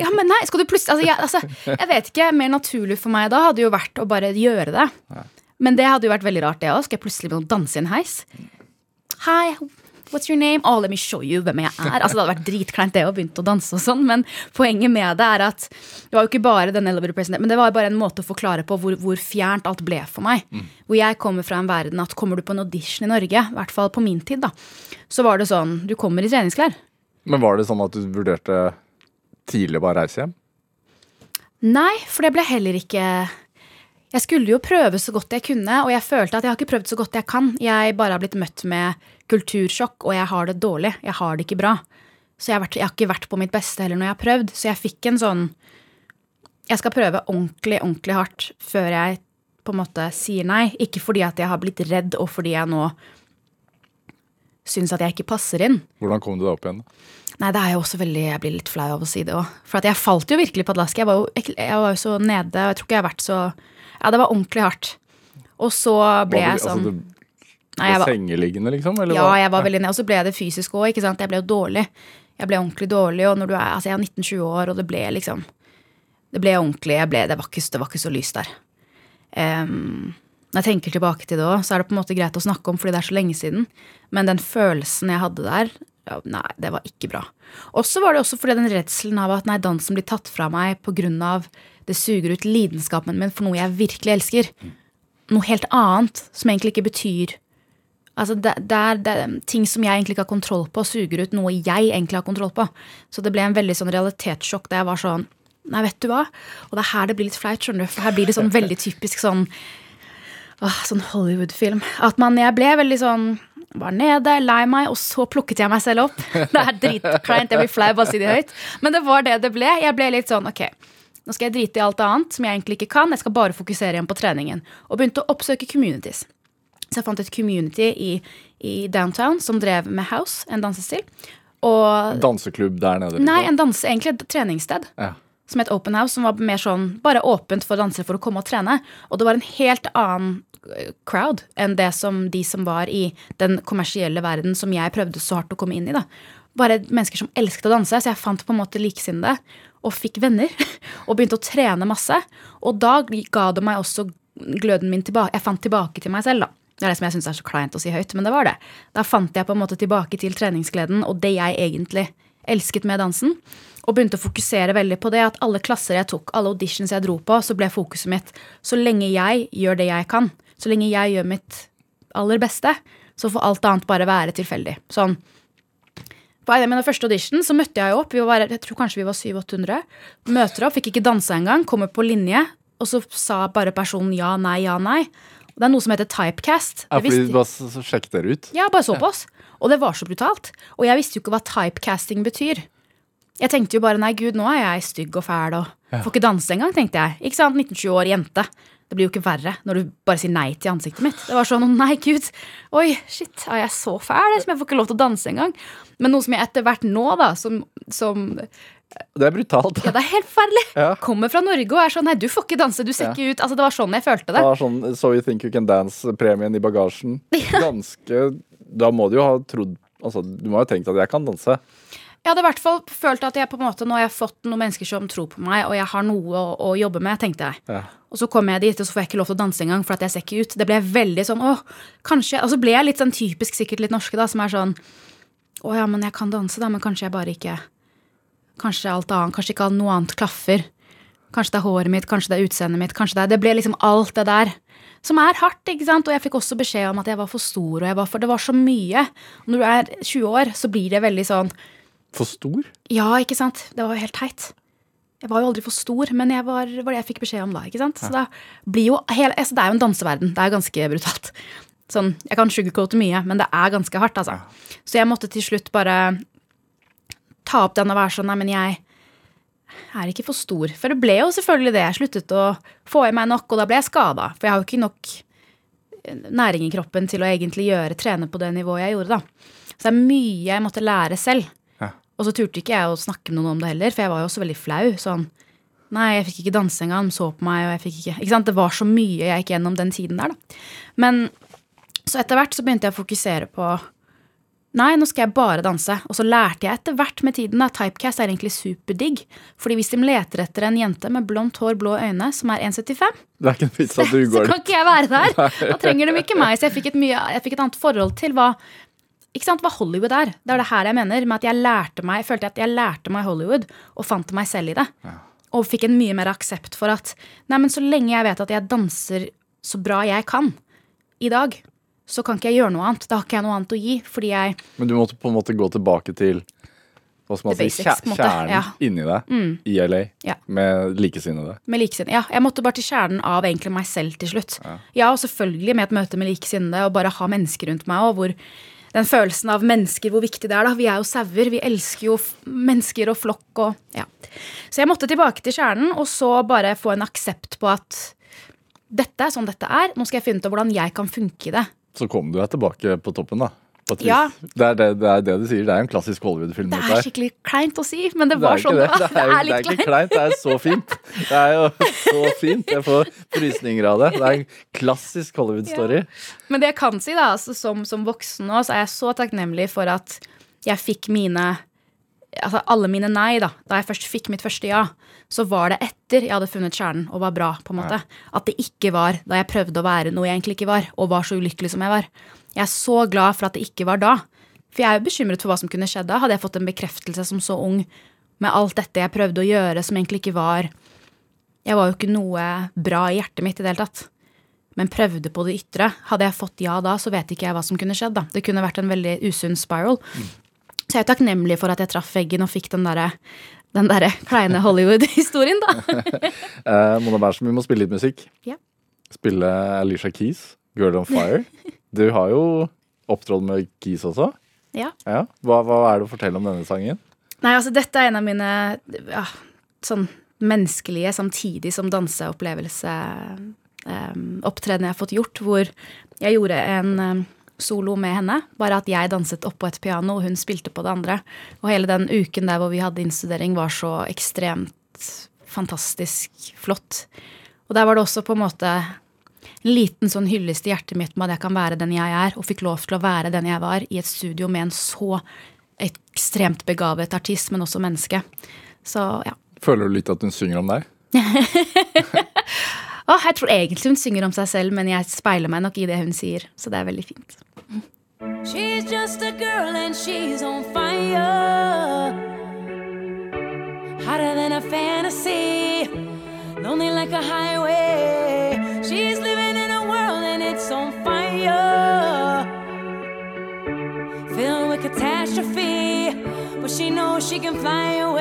Ja, men nei, skal du plutselig altså jeg, altså, jeg vet ikke, mer naturlig for meg da hadde jo vært å bare gjøre det. Men det hadde jo vært veldig rart, det òg. Skal jeg plutselig begynne å danse i en heis? Hi, what's your name? Oh, let me show you hvem jeg er. Altså, det hadde vært dritkleint det å begynne å danse og sånn, men poenget med det er at det var jo ikke bare den men det var bare en måte å forklare på hvor, hvor fjernt alt ble for meg. Hvor jeg kommer fra en verden at kommer du på en audition i Norge, i hvert fall på min tid, da, så var det sånn, du kommer i treningsklær. Men var det sånn at du vurderte tidlig å bare reise hjem? Nei, for det ble heller ikke Jeg skulle jo prøve så godt jeg kunne, og jeg følte at jeg har ikke prøvd så godt jeg kan. Jeg bare har blitt møtt med kultursjokk, og jeg har det dårlig. Jeg har det ikke bra. Så jeg har, vært, jeg har ikke vært på mitt beste heller når jeg har prøvd. Så jeg fikk en sånn Jeg skal prøve ordentlig, ordentlig hardt før jeg på en måte sier nei. Ikke fordi at jeg har blitt redd, og fordi jeg nå syns at jeg ikke passer inn. Hvordan kom du deg opp igjen? Nei, det er jo også veldig, Jeg blir litt flau av å si det òg. For at jeg falt jo virkelig padlask. Jeg jeg var jo så nede, og jeg tror ikke jeg har vært så Ja, det var ordentlig hardt. Og så ble det, jeg sånn altså, Nei, jeg var sengeliggende, liksom? Eller Ja, jeg var veldig nede. Og så ble det fysisk òg. Jeg ble jo dårlig. Jeg ble ordentlig dårlig, og når du er Altså, jeg er 19-20 år, og det ble liksom Det ble ordentlig. Jeg ble, det, var ikke, det var ikke så lyst der. Um, når jeg tenker tilbake til det òg, så er det på en måte greit å snakke om fordi det er så lenge siden. Men den følelsen jeg hadde der, ja, nei, det var ikke bra. Og så var det også fordi den redselen av at nei, dansen blir tatt fra meg på grunn av det suger ut lidenskapen min for noe jeg virkelig elsker. Noe helt annet som egentlig ikke betyr Altså det, det, er, det er ting som jeg egentlig ikke har kontroll på, suger ut noe jeg egentlig har kontroll på. Så det ble en veldig sånn realitetssjokk da jeg var sånn Nei, vet du hva? Og det er her det blir litt flaut, skjønner du. For her blir det sånn veldig typisk sånn åh, sånn Hollywood-film. At man, jeg ble veldig sånn var nede, lei meg, og så plukket jeg meg selv opp. Det er dritkleint, jeg blir flau bare å si det høyt. Men det var det det ble. Jeg ble litt sånn ok, nå skal jeg drite i alt annet som jeg egentlig ikke kan. Jeg skal bare fokusere igjen på treningen. Og begynte å oppsøke communities. Så jeg fant et community i, i downtown som drev med house, en dansestil. Og Danseklubb der nede? liksom? Nei, en danse, egentlig et treningssted Ja. som het Open House, som var mer sånn bare åpent for dansere for å komme og trene. Og det var en helt annen eh, crowd enn det som de som var i den kommersielle verden som jeg prøvde så hardt å komme inn i. da. Bare mennesker som elsket å danse, så jeg fant på en måte likesinnede og fikk venner. Og begynte å trene masse. Og da ga det meg også gløden min tilbake. Jeg fant tilbake til meg selv, da. Det er det som jeg syns er så kleint å si høyt, men det var det. Da fant jeg på en måte tilbake til treningsgleden og det jeg egentlig elsket med dansen. Og begynte å fokusere veldig på det at alle klasser jeg tok, alle auditions jeg dro på, så ble fokuset mitt så lenge jeg gjør det jeg kan, så lenge jeg gjør mitt aller beste, så får alt annet bare være tilfeldig. Sånn. På min første audition så møtte jeg opp, vi var, jeg tror kanskje vi var 700-800. Møter opp, fikk ikke danse engang, kommer på linje, og så sa bare personen ja, nei, ja, nei. Og det er noe som heter typecast. Ja, fordi visste- bare så, så sjekk dere ut. ja, bare så på oss. Og det var så brutalt. Og jeg visste jo ikke hva typecasting betyr. Jeg tenkte jo bare nei, gud, nå er jeg stygg og fæl og får ikke danse engang, tenkte jeg. Ikke sant, 19-20 år jente. Det blir jo ikke verre når du bare sier nei til ansiktet mitt. Det var sånn, nei, gud, oi, shit, er jeg så fæl som jeg får ikke lov til å danse engang? Men noe som jeg etter hvert nå, da, som, som Det er brutalt. Ja, det er helt forferdelig. Ja. Kommer fra Norge og er sånn nei, du får ikke danse, du ser Ja. ikke ut Altså, det var sånn jeg følte Det det. var sånn So You Think You Can Dance-premien i bagasjen. Ganske Da må du jo ha trodd Altså, du må jo ha tenkt at jeg kan danse. Jeg hadde i hvert fall følt at jeg på en måte, nå har jeg fått noen mennesker som tror på meg, og jeg har noe å, å jobbe med, tenkte jeg. Ja. Og så kommer jeg dit, og så får jeg ikke lov til å danse engang, for at jeg ser ikke ut. Det ble veldig sånn åh, kanskje Og så ble jeg litt sånn typisk sikkert litt norske, da, som er sånn å ja, men jeg kan danse, da, men kanskje jeg bare ikke Kanskje alt annet, kanskje ikke noe annet klaffer. Kanskje det er håret mitt, kanskje det er utseendet mitt, kanskje det er Det ble liksom alt det der. Som er hardt, ikke sant. Og jeg fikk også beskjed om at jeg var for stor, og jeg var for Det var så mye. Og når du er 20 år, så blir det veldig sånn For stor? Ja, ikke sant. Det var jo helt teit. Jeg var jo aldri for stor, men jeg var, var det jeg fikk beskjed om da. ikke sant? Så da blir jo hele, altså Det er jo en danseverden. Det er ganske brutalt. Sånn, Jeg kan sugarcoate mye, men det er ganske hardt, altså. Så jeg måtte til slutt bare ta opp den og være sånn Nei, men jeg er ikke for stor. For det ble jo selvfølgelig det. Jeg sluttet å få i meg nok, og da ble jeg skada. For jeg har jo ikke nok næring i kroppen til å egentlig gjøre trene på det nivået jeg gjorde, da. Så det er mye jeg måtte lære selv. Og så turte ikke jeg å snakke med noen om det heller, for jeg var jo også veldig flau. Sånn Nei, jeg fikk ikke danse engang. De så på meg, og jeg fikk ikke Ikke sant. Det var så mye jeg gikk gjennom den tiden der, da. Men så etter hvert så begynte jeg å fokusere på Nei, nå skal jeg bare danse. Og så lærte jeg etter hvert med tiden at typecast er egentlig superdigg. Fordi hvis de leter etter en jente med blondt hår, blå øyne, som er 1,75, Det er ikke en vits at du så kan ikke jeg være der. Da trenger de ikke meg. Så jeg fikk et, mye, jeg fikk et annet forhold til hva ikke sant, hva Hollywood er. Det er det her jeg mener. med at Jeg lærte meg, jeg følte at jeg lærte meg Hollywood og fant meg selv i det. Og fikk en mye mer aksept for at nei, men så lenge jeg vet at jeg danser så bra jeg kan i dag, så kan ikke jeg gjøre noe annet. Da har ikke jeg noe annet å gi. Fordi jeg Men du måtte på en måte gå tilbake til hva skal man si, kjernen ja. inni deg i LA Ja. med likesinnede. Med likesinnede. Ja, jeg måtte bare til kjernen av egentlig meg selv til slutt. Ja, og selvfølgelig med et møte med likesinnede, og bare ha mennesker rundt meg og hvor den følelsen av mennesker, hvor viktig det er, da. Vi er jo sauer. Vi elsker jo mennesker og flokk og Ja. Så jeg måtte tilbake til kjernen, og så bare få en aksept på at dette er sånn dette er. Nå skal jeg finne ut hvordan jeg kan funke i det. Så kom du deg tilbake på toppen, da. Ja. Det, er det, det er det du sier. Det er en klassisk Hollywood-film. Det er skikkelig kleint å si, men det Det var ikke sånn det var. Det er, Det er det litt kleint. kleint, det er så fint. Det er jo så fint. Jeg får frysninger av det. Det er en klassisk Hollywood-story. Men det jeg kan si, da, altså, som, som voksen nå, så er jeg så takknemlig for at jeg fikk mine Altså alle mine nei, da. Da jeg først fikk mitt første ja, så var det etter jeg hadde funnet kjernen og var bra, på en måte. At det ikke var da jeg prøvde å være noe jeg egentlig ikke var, og var så ulykkelig som jeg var. Jeg er så glad for at det ikke var da. For jeg er jo bekymret for hva som kunne skjedd da. Hadde jeg fått en bekreftelse som så ung med alt dette jeg prøvde å gjøre som egentlig ikke var Jeg var jo ikke noe bra i hjertet mitt i det hele tatt men prøvde på det ytre. Hadde jeg fått ja da, så vet ikke jeg hva som kunne skjedd. da. Det kunne vært en veldig usunn spiral. Så jeg er takknemlig for at jeg traff veggen og fikk den derre den der kleine Hollywood-historien, da. Eh, Mona Berntsen, vi må spille litt musikk. Ja. Spille Alicia Keys, 'Girl on Fire'. Du har jo opptrådt med Kis også. Ja. Ja. Hva, hva er det å fortelle om denne sangen? Nei, altså dette er en av mine ja, sånn menneskelige samtidig som danseopplevelse eh, opptreden jeg har fått gjort, hvor jeg gjorde en eh, solo med henne. Bare at jeg danset oppå et piano, og hun spilte på det andre. Og hele den uken der hvor vi hadde innstudering, var så ekstremt fantastisk flott. Og der var det også på en måte en liten sånn hyllest i hjertet mitt med at jeg kan være den jeg er, og fikk lov til å være den jeg var, i et studio med en så ekstremt begavet artist, men også menneske. Så ja. Føler du litt at hun synger om deg? oh, jeg tror egentlig hun synger om seg selv, men jeg speiler meg nok i det hun sier. Så det er veldig fint. She's just a girl and she's on fire. Hotter than a fantasy, lonely like a highway. She knows she can fly away.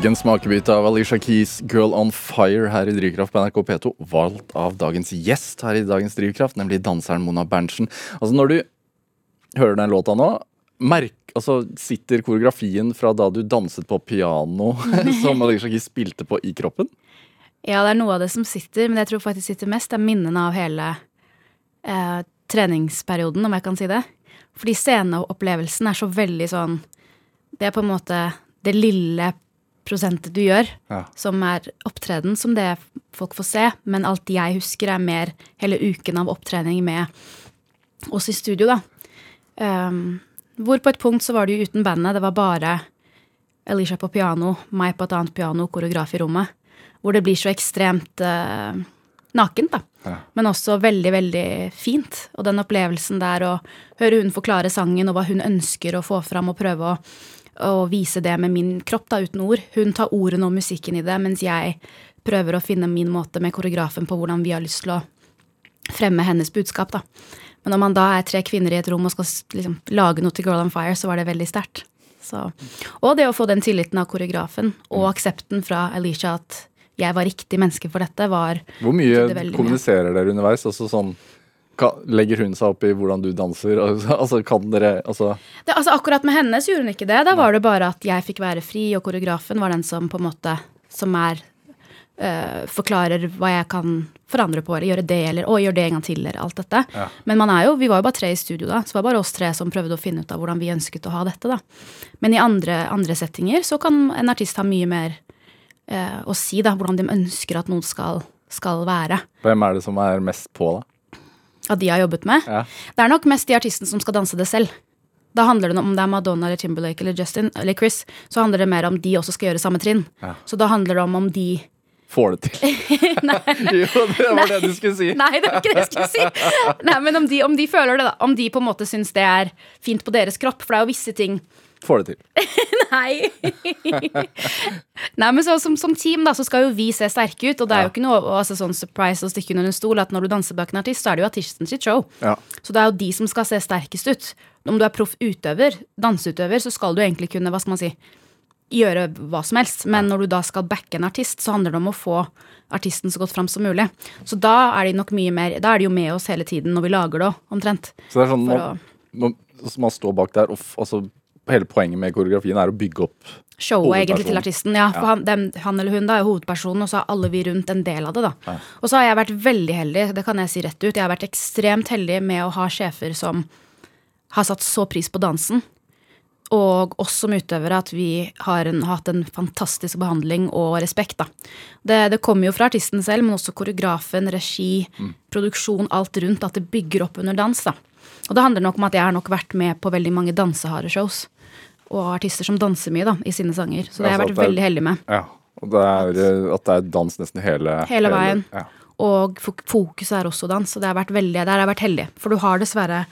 Fikk en smakebit av Alicia Keys' 'Girl On Fire' her i Drivkraft på NRK P2, valgt av dagens gjest her i dagens Drivkraft, nemlig danseren Mona Berntsen. Altså Når du hører den låta nå, merk, altså, sitter koreografien fra da du danset på piano, som Alicia Keys spilte på, i kroppen? Ja, det er noe av det som sitter, men det jeg tror faktisk sitter mest, er minnene av hele eh, treningsperioden, om jeg kan si det. Fordi sceneopplevelsen er så veldig sånn Det er på en måte det lille du gjør, Ja. som er opptreden, som det folk får se. Men alt jeg husker, er mer hele uken av opptrening med oss i studio, da. Um, hvor på et punkt så var det jo uten bandet. Det var bare Alicia på piano, meg på et annet piano, koreograf i rommet. Hvor det blir så ekstremt uh, nakent, da. Ja. Men også veldig, veldig fint. Og den opplevelsen der å høre hun forklare sangen og hva hun ønsker å få fram, og prøve å, å vise det med min kropp, da, uten ord. Hun tar ordene og musikken i det, mens jeg prøver å finne min måte med koreografen på hvordan vi har lyst til å fremme hennes budskap, da. Men når man da er tre kvinner i et rom og skal liksom, lage noe til Girl on Fire, så var det veldig sterkt. Og det å få den tilliten av koreografen, og aksepten fra Alicia at jeg var riktig menneske for dette, var Hvor mye det kommuniserer dere underveis? Altså sånn Legger hun seg opp i hvordan du danser? Altså, kan dere altså, det, altså Akkurat med henne så gjorde hun ikke det. Da var det bare at jeg fikk være fri, og koreografen var den som på en måte Som er øh, Forklarer hva jeg kan forandre på, eller gjøre det, eller å, gjør det en gang til, eller alt dette. Ja. Men man er jo, vi var jo bare tre i studio da, så det var bare oss tre som prøvde å finne ut av hvordan vi ønsket å ha dette, da. Men i andre, andre settinger så kan en artist ha mye mer øh, å si, da, hvordan de ønsker at noen skal, skal være. Hvem er det som er mest på, da? At de har jobbet med. Ja. Det er nok mest de artistene som skal danse det selv. Da handler det om det er Madonna eller Timberlake eller Justin eller Chris, så handler det mer om de også skal gjøre samme trinn. Ja. Så da handler det om om de Får det til? jo, det var det du skulle si. Nei, det var ikke det jeg skulle si! Nei, Men om de, om de føler det, da. Om de på en måte syns det er fint på deres kropp. For det er jo visse ting Får det til. Nei! Nei, men så, som, som team da, så skal jo vi se sterke ut, og det er jo ikke noe altså, sånn surprise å stikke under en stol at når du danser bak en artist, så er det jo artisten sitt show. Ja. Så det er jo de som skal se sterkest ut. Om du er proff utøver, danseutøver, så skal du egentlig kunne, hva skal man si, gjøre hva som helst. Men når du da skal backe en artist, så handler det om å få artisten så godt fram som mulig. Så da er de nok mye mer Da er de jo med oss hele tiden når vi lager det òg, omtrent. Så det er sånn man, man, man står bak der, og altså, hele poenget med koreografien er å bygge opp Showet egentlig til artisten. Ja, for Ja. Han, dem, han eller hun da er hovedpersonen, og så er alle vi rundt en del av det. da. Og så har jeg vært veldig heldig, det kan jeg si rett ut. Jeg har vært ekstremt heldig med å ha sjefer som har satt så pris på dansen. Og oss som utøvere, at vi har, en, har hatt en fantastisk behandling og respekt. da. Det, det kommer jo fra artisten selv, men også koreografen, regi, produksjon, alt rundt. At det bygger opp under dans. da. Og det handler nok om at jeg har nok vært med på veldig mange danseharde shows. Og artister som danser mye da, i sine sanger. Så det har jeg vært veldig heldig med. Ja. Og det er, eh, at det er dans nesten hele Hele veien. Ja. Og fok- fokuset er også dans, og det har vært veldig, der har jeg vært heldig. For du har dessverre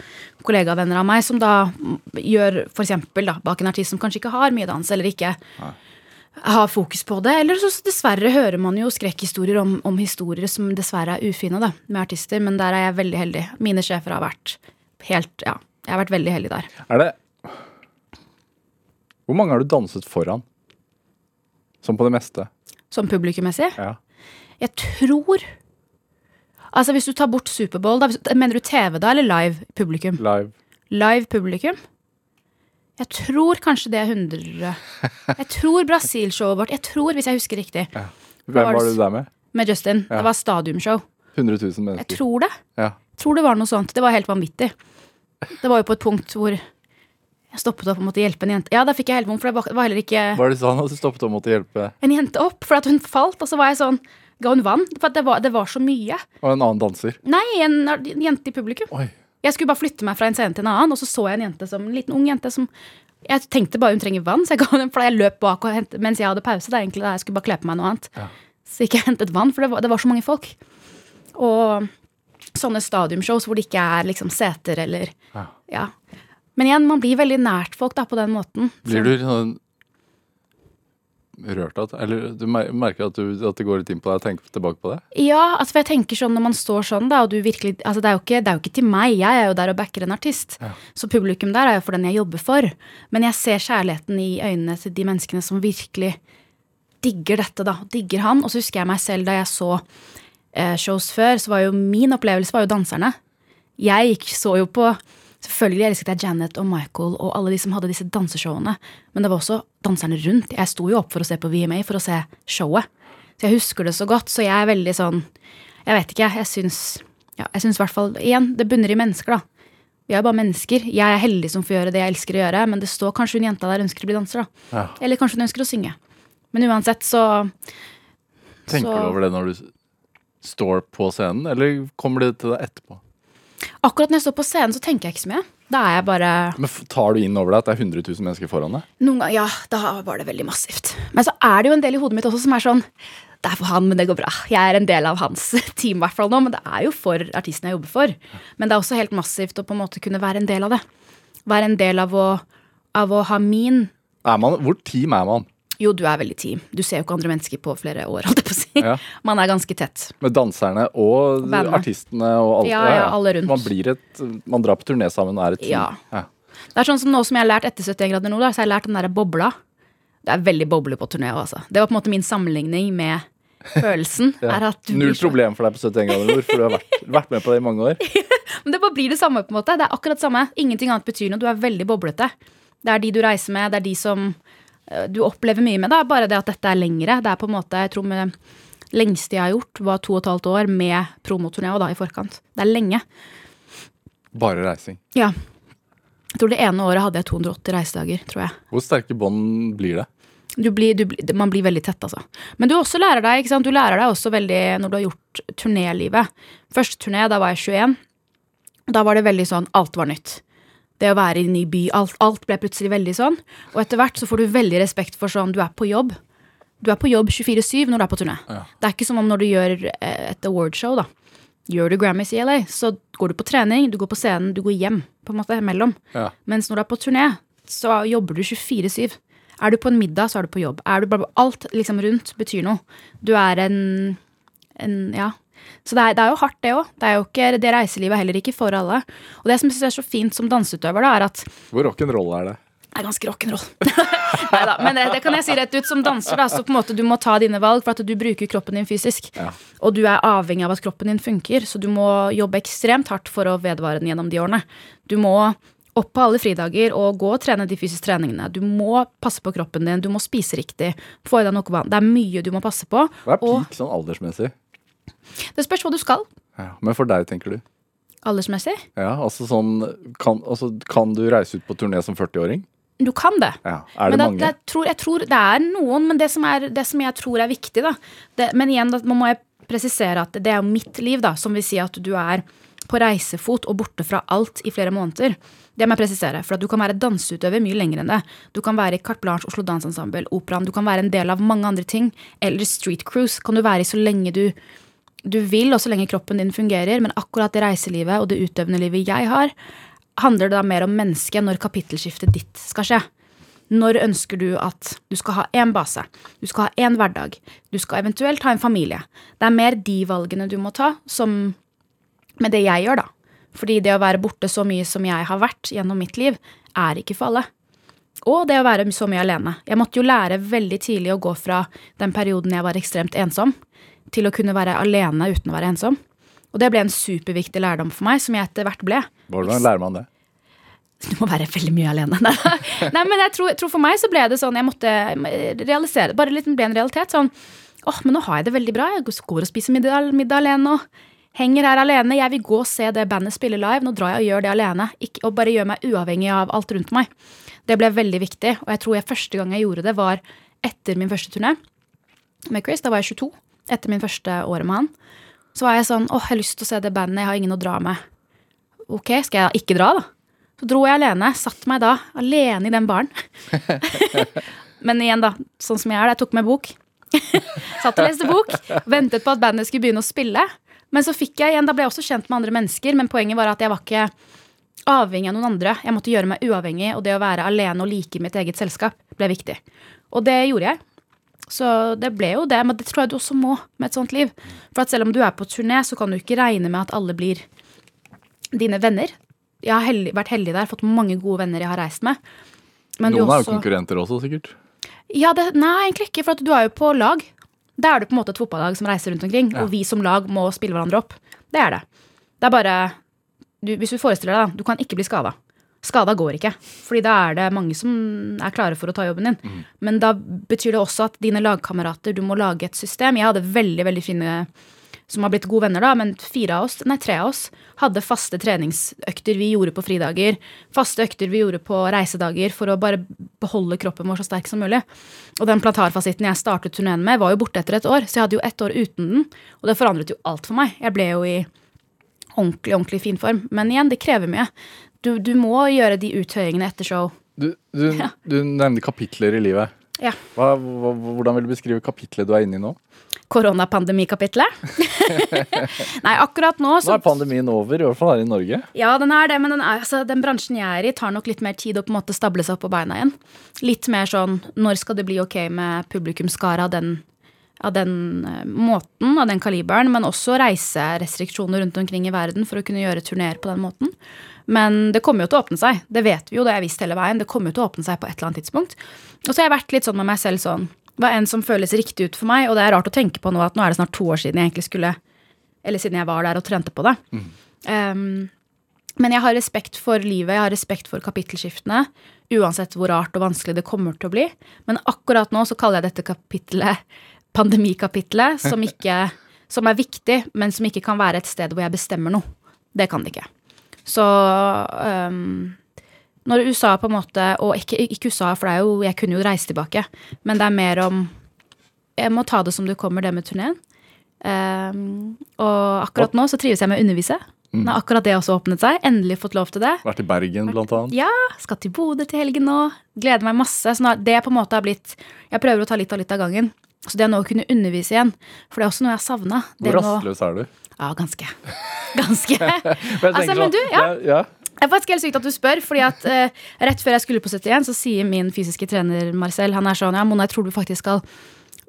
kollegavenner av meg som da gjør for da, bak en artist som kanskje ikke har mye dans, eller ikke har fokus på det. Eller så dessverre hører man jo skrekkhistorier om, om historier som dessverre er ufine da, med artister, men der er jeg veldig heldig. Mine sjefer har vært helt Ja, jeg har vært veldig heldig der. Er det Hvor mange har du danset foran? Som på det meste? Som publikummessig. Ja. Jeg tror Altså Hvis du tar bort Superbowl, da, mener du TV da, eller live publikum? Live. Live publikum? Jeg tror kanskje det er 100 Jeg tror Brasil-showet vårt Jeg tror, hvis jeg husker riktig, Hvem var var du der med? med Justin. Ja. Det var stadiumshow. 100 000 Jeg tror det. Ja. tror det var noe sånt. Det var helt vanvittig. Det var jo på et punkt hvor jeg stoppet opp og måtte hjelpe en jente. Ja, da fikk jeg helt vondt, for det var- heller ikke Hva er det sånn at du stoppet og måtte hjelpe? en jente opp, for at hun falt, og så var jeg sånn Ga hun vann? For det var, det var så mye. Og en annen danser. Nei, en, en jente i publikum. Oi. Jeg skulle bare flytte meg fra en scene til en annen, og så så jeg en jente som, en liten ung jente som Jeg tenkte bare hun trenger vann, så jeg, ga henne, for jeg løp bak og hentet, mens jeg hadde pause. Det er egentlig da jeg skulle bare kle på meg noe annet. Ja. Så gikk jeg hentet vann, for det var, det var så mange folk. Og sånne stadiumshows hvor det ikke er liksom seter eller Ja. Ja. Men igjen, man blir veldig nært folk da, på den måten. Blir du sånn rørt av det? Eller du merker at, du, at det går litt inn på deg å tenke tilbake på det? Ja, altså for jeg tenker sånn når man står sånn, da, og du virkelig Altså, det er jo ikke, det er jo ikke til meg, jeg er jo der og backer en artist. Ja. Så publikum der er jo for den jeg jobber for. Men jeg ser kjærligheten i øynene til de menneskene som virkelig digger dette, da. Digger han. Og så husker jeg meg selv da jeg så eh, shows før, så var jo min opplevelse var jo danserne. Jeg gikk, så jo på Selvfølgelig elsket jeg Janet og Michael og alle de som hadde disse danseshowene, men det var også danserne rundt. Jeg sto jo opp for å se på VMA for å se showet. Så jeg husker det så godt. Så jeg er veldig sånn Jeg vet ikke, jeg syns ja, Jeg syns i hvert fall Igjen, det bunner i mennesker, da. Vi er bare mennesker. Jeg er heldig som får gjøre det jeg elsker å gjøre, men det står kanskje hun jenta der ønsker å bli danser, da. Ja. Eller kanskje hun ønsker å synge. Men uansett, så Tenker Så- du over det når du står på scenen, eller kommer det til deg etterpå? Akkurat når jeg står på scenen, så tenker jeg ikke så mye. Da er jeg bare Men tar du inn over deg at det er 100 000 mennesker foran deg? Noen ganger, ja, da var det veldig massivt. Men så er det jo en del i hodet mitt også som er sånn Det er for han, men det går bra. Jeg er en del av hans team, i hvert fall nå. Men det er jo for artisten jeg jobber for. Men det er også helt massivt å på en måte kunne være en del av det. Være en del av å, av å ha min man, hvor team er man? Jo, du er veldig team. Du ser jo ikke andre mennesker på flere år, holdt jeg på å si. Ja. Man er ganske tett. Med danserne og Bandet. artistene og alt. Ja, ja, alle rundt. Man, blir et, man drar på turné sammen og er et team. Ja. Det er sånn som nå som jeg har lært etter 71 grader nord, så har jeg lært den derre bobla. Det er veldig boble på turné òg, altså. Det var på en måte min sammenligning med følelsen. Ja. er Null problem for deg på 71 grader nord, for du har vært, vært med på det i mange år. Men det bare blir det samme, på en måte. Det er akkurat det samme. Ingenting annet betyr noe. Du er veldig boblete. Det er de du reiser med, det er de som du opplever mye med. Det er bare det at dette er lengre. Det er på en måte, jeg tror med lengste jeg har gjort, var to og et halvt år med promoturné og da i forkant. Det er lenge. Bare reising. Ja. Jeg tror det ene året hadde jeg 280 reisedager, tror jeg. Hvor sterke bånd blir det? Du blir, du, man blir veldig tett, altså. Men du også lærer deg ikke sant? Du lærer deg også veldig når du har gjort turnélivet. Første turné, da var jeg 21. Da var det veldig sånn alt var nytt. Det å være i en ny by, alt, alt ble plutselig veldig sånn. Og etter hvert så får du veldig respekt for sånn, du er på jobb. Du er på jobb 24-7 når du er på turné. Ja. Det er ikke som om når du gjør eh, et awardshow, da. Gjør du Grammys i LA, så går du på trening, du går på scenen, du går hjem, på en måte, imellom. Ja. Mens når du er på turné, så jobber du 24-7. Er du på en middag, så er du på jobb. Er du bare, alt liksom rundt betyr noe. Du er en, en Ja. Så det er, det er jo hardt, det òg. Det er det reiselivet er heller ikke for alle. Og det som jeg synes er så fint som danseutøver, da, er at Hvor rock'n'roll er det? det er ganske rock'n'roll. Neida, Men det, det kan jeg si rett ut. Som danser, da, så på en måte du må ta dine valg, for at du bruker kroppen din fysisk. Ja. Og du er avhengig av at kroppen din funker, så du må jobbe ekstremt hardt for å vedvare den gjennom de årene. Du må opp på alle fridager og gå og trene de fysiske treningene. Du må passe på kroppen din, du må spise riktig, få i deg nok vann. Det er mye du må passe på. Hva er Og sånn aldersmessig? Det spørs hva du skal. Ja. Men for deg, tenker du? Aldersmessig. Ja, altså sånn Kan, altså, kan du reise ut på turné som 40-åring? Du kan det. Ja. Er det det mange? Det, jeg, tror, jeg tror det er noen, men det som, er, det som jeg tror er viktig, da det, Men igjen, da må jeg presisere at det er jo mitt liv, da, som vil si at du er på reisefot og borte fra alt i flere måneder. Det må jeg presisere, for at du kan være danseutøver mye lenger enn det. Du kan være i Carte Blanche, Oslo Dansensemble, Operaen. Du kan være en del av mange andre ting. Eller Street Cruise kan du være i så lenge du, du vil, og så lenge kroppen din fungerer. Men akkurat det reiselivet og det utøvende livet jeg har, handler det da mer om mennesket når kapittelskiftet ditt skal skje. Når ønsker du at du skal ha én base, du skal ha én hverdag, du skal eventuelt ha en familie? Det er mer de valgene du må ta, som med det jeg gjør, da. Fordi det å være borte så mye som jeg har vært gjennom mitt liv, er ikke for alle. Og det å være så mye alene. Jeg måtte jo lære veldig tidlig å gå fra den perioden jeg var ekstremt ensom, til å kunne være alene uten å være ensom. Og det ble en superviktig lærdom for meg, som jeg etter hvert ble. Hvordan lærer man det? Du må være veldig mye alene. Nei, men jeg tror, tror for meg så ble det sånn Jeg måtte realisere det. Bare litt ble en realitet. Sånn åh, men nå har jeg det veldig bra. Jeg går og spiser middag, middag alene og henger her alene. Jeg vil gå og se det bandet spille live. Nå drar jeg og gjør det alene. Ikke, og bare gjør meg uavhengig av alt rundt meg. Det ble veldig viktig. Og jeg tror jeg første gang jeg gjorde det, var etter min første turné med Chris. Da var jeg 22. Etter min første året med han. Så var jeg sånn åh, jeg har lyst til å se det bandet. Jeg har ingen å dra med. Ok, skal jeg ikke dra, da? Så dro jeg alene. Satt meg da alene i den baren. Men igjen, da. Sånn som jeg er. Jeg tok med bok. Satt og leste bok. Ventet på at bandet skulle begynne å spille. Men så fikk jeg igjen, da ble jeg også kjent med andre mennesker. Men poenget var at jeg var ikke avhengig av noen andre. Jeg måtte gjøre meg uavhengig, og det å være alene og like mitt eget selskap ble viktig. Og det gjorde jeg. Så det ble jo det, men det tror jeg du også må med et sånt liv. For at selv om du er på turné, så kan du ikke regne med at alle blir dine venner. Jeg har heldig, vært heldig der, fått mange gode venner jeg har reist med. Men du Noen er jo konkurrenter også, sikkert. Ja, det, nei, egentlig ikke, for at du er jo på lag. Da er du på en måte et fotballag som reiser rundt omkring, Ja. og vi som lag må spille hverandre opp. Det er det. Det er bare du, Hvis du forestiller deg, da, du kan ikke bli skada. Skada går ikke, fordi da er det mange som er klare for å ta jobben din. Men da betyr det også at dine lagkamerater, du må lage et system. Jeg hadde veldig, veldig fine som har blitt gode venner, da, men fire av oss, nei, tre av oss hadde faste treningsøkter vi gjorde på fridager. Faste økter vi gjorde på reisedager for å bare beholde kroppen vår så sterk som mulig. Og den plantarfasitten jeg startet turneen med, var jo borte etter et år, så jeg hadde jo ett år uten den. Og det forandret jo alt for meg. Jeg ble jo i ordentlig, ordentlig fin form. Men igjen, det krever mye. Du, du må gjøre de uttøyingene etter show. Du, du, Ja. du nevner kapitler i livet. Ja. Hva, hva, hvordan vil du beskrive kapitlet du er inne i nå? Koronapandemikapitlet. Nei, akkurat nå Nå er pandemien over, i hvert fall her i Norge. Ja, den er det, men den, er, altså, den bransjen jeg er i, tar nok litt mer tid å på en måte stable seg opp på beina igjen. Litt mer sånn når skal det bli ok med publikumsskara av den, av den eh, måten, av den kaliberen, men også reiserestriksjoner rundt omkring i verden for å kunne gjøre turneer på den måten. Men det kommer jo til å åpne seg. Det vet vi jo, det har jeg visst hele veien. Det kommer jo til å åpne seg på et eller annet tidspunkt. Og så har jeg vært litt sånn med meg selv sånn Hva enn som føles riktig ut for meg, og det er rart å tenke på nå at nå er det snart to år siden jeg egentlig skulle Eller siden jeg var der og trente på det. Um, men jeg har respekt for livet, jeg har respekt for kapittelskiftene. Uansett hvor rart og vanskelig det kommer til å bli. Men akkurat nå så kaller jeg dette kapittelet pandemikapittelet, som, ikke, som er viktig, men som ikke kan være et sted hvor jeg bestemmer noe. Det kan det ikke. Så um, når USA på en måte Og ikke, ikke USA, for det jo, jeg kunne jo reise tilbake, men det er mer om Jeg må ta det som det kommer, det med turneen. Um, og akkurat nå så trives jeg med å undervise. Nå har akkurat det også åpnet seg. Endelig fått lov til det. Vært i Bergen, blant annet. Ja, skal til Bodø til helgen nå. Gleder meg masse. Så det på en måte har blitt Jeg prøver å ta litt av litt av gangen. Så det å kunne undervise igjen, for det er også noe jeg har savna. Hvor rastløs er du? Ja, ganske. Ganske. men, Altså, men sånn, du, ja. ja. Det er faktisk helt sykt at du spør, fordi at eh, rett før jeg skulle på 71, så sier min fysiske trener Marcel han er sånn, ja, Mona, jeg tror du faktisk skal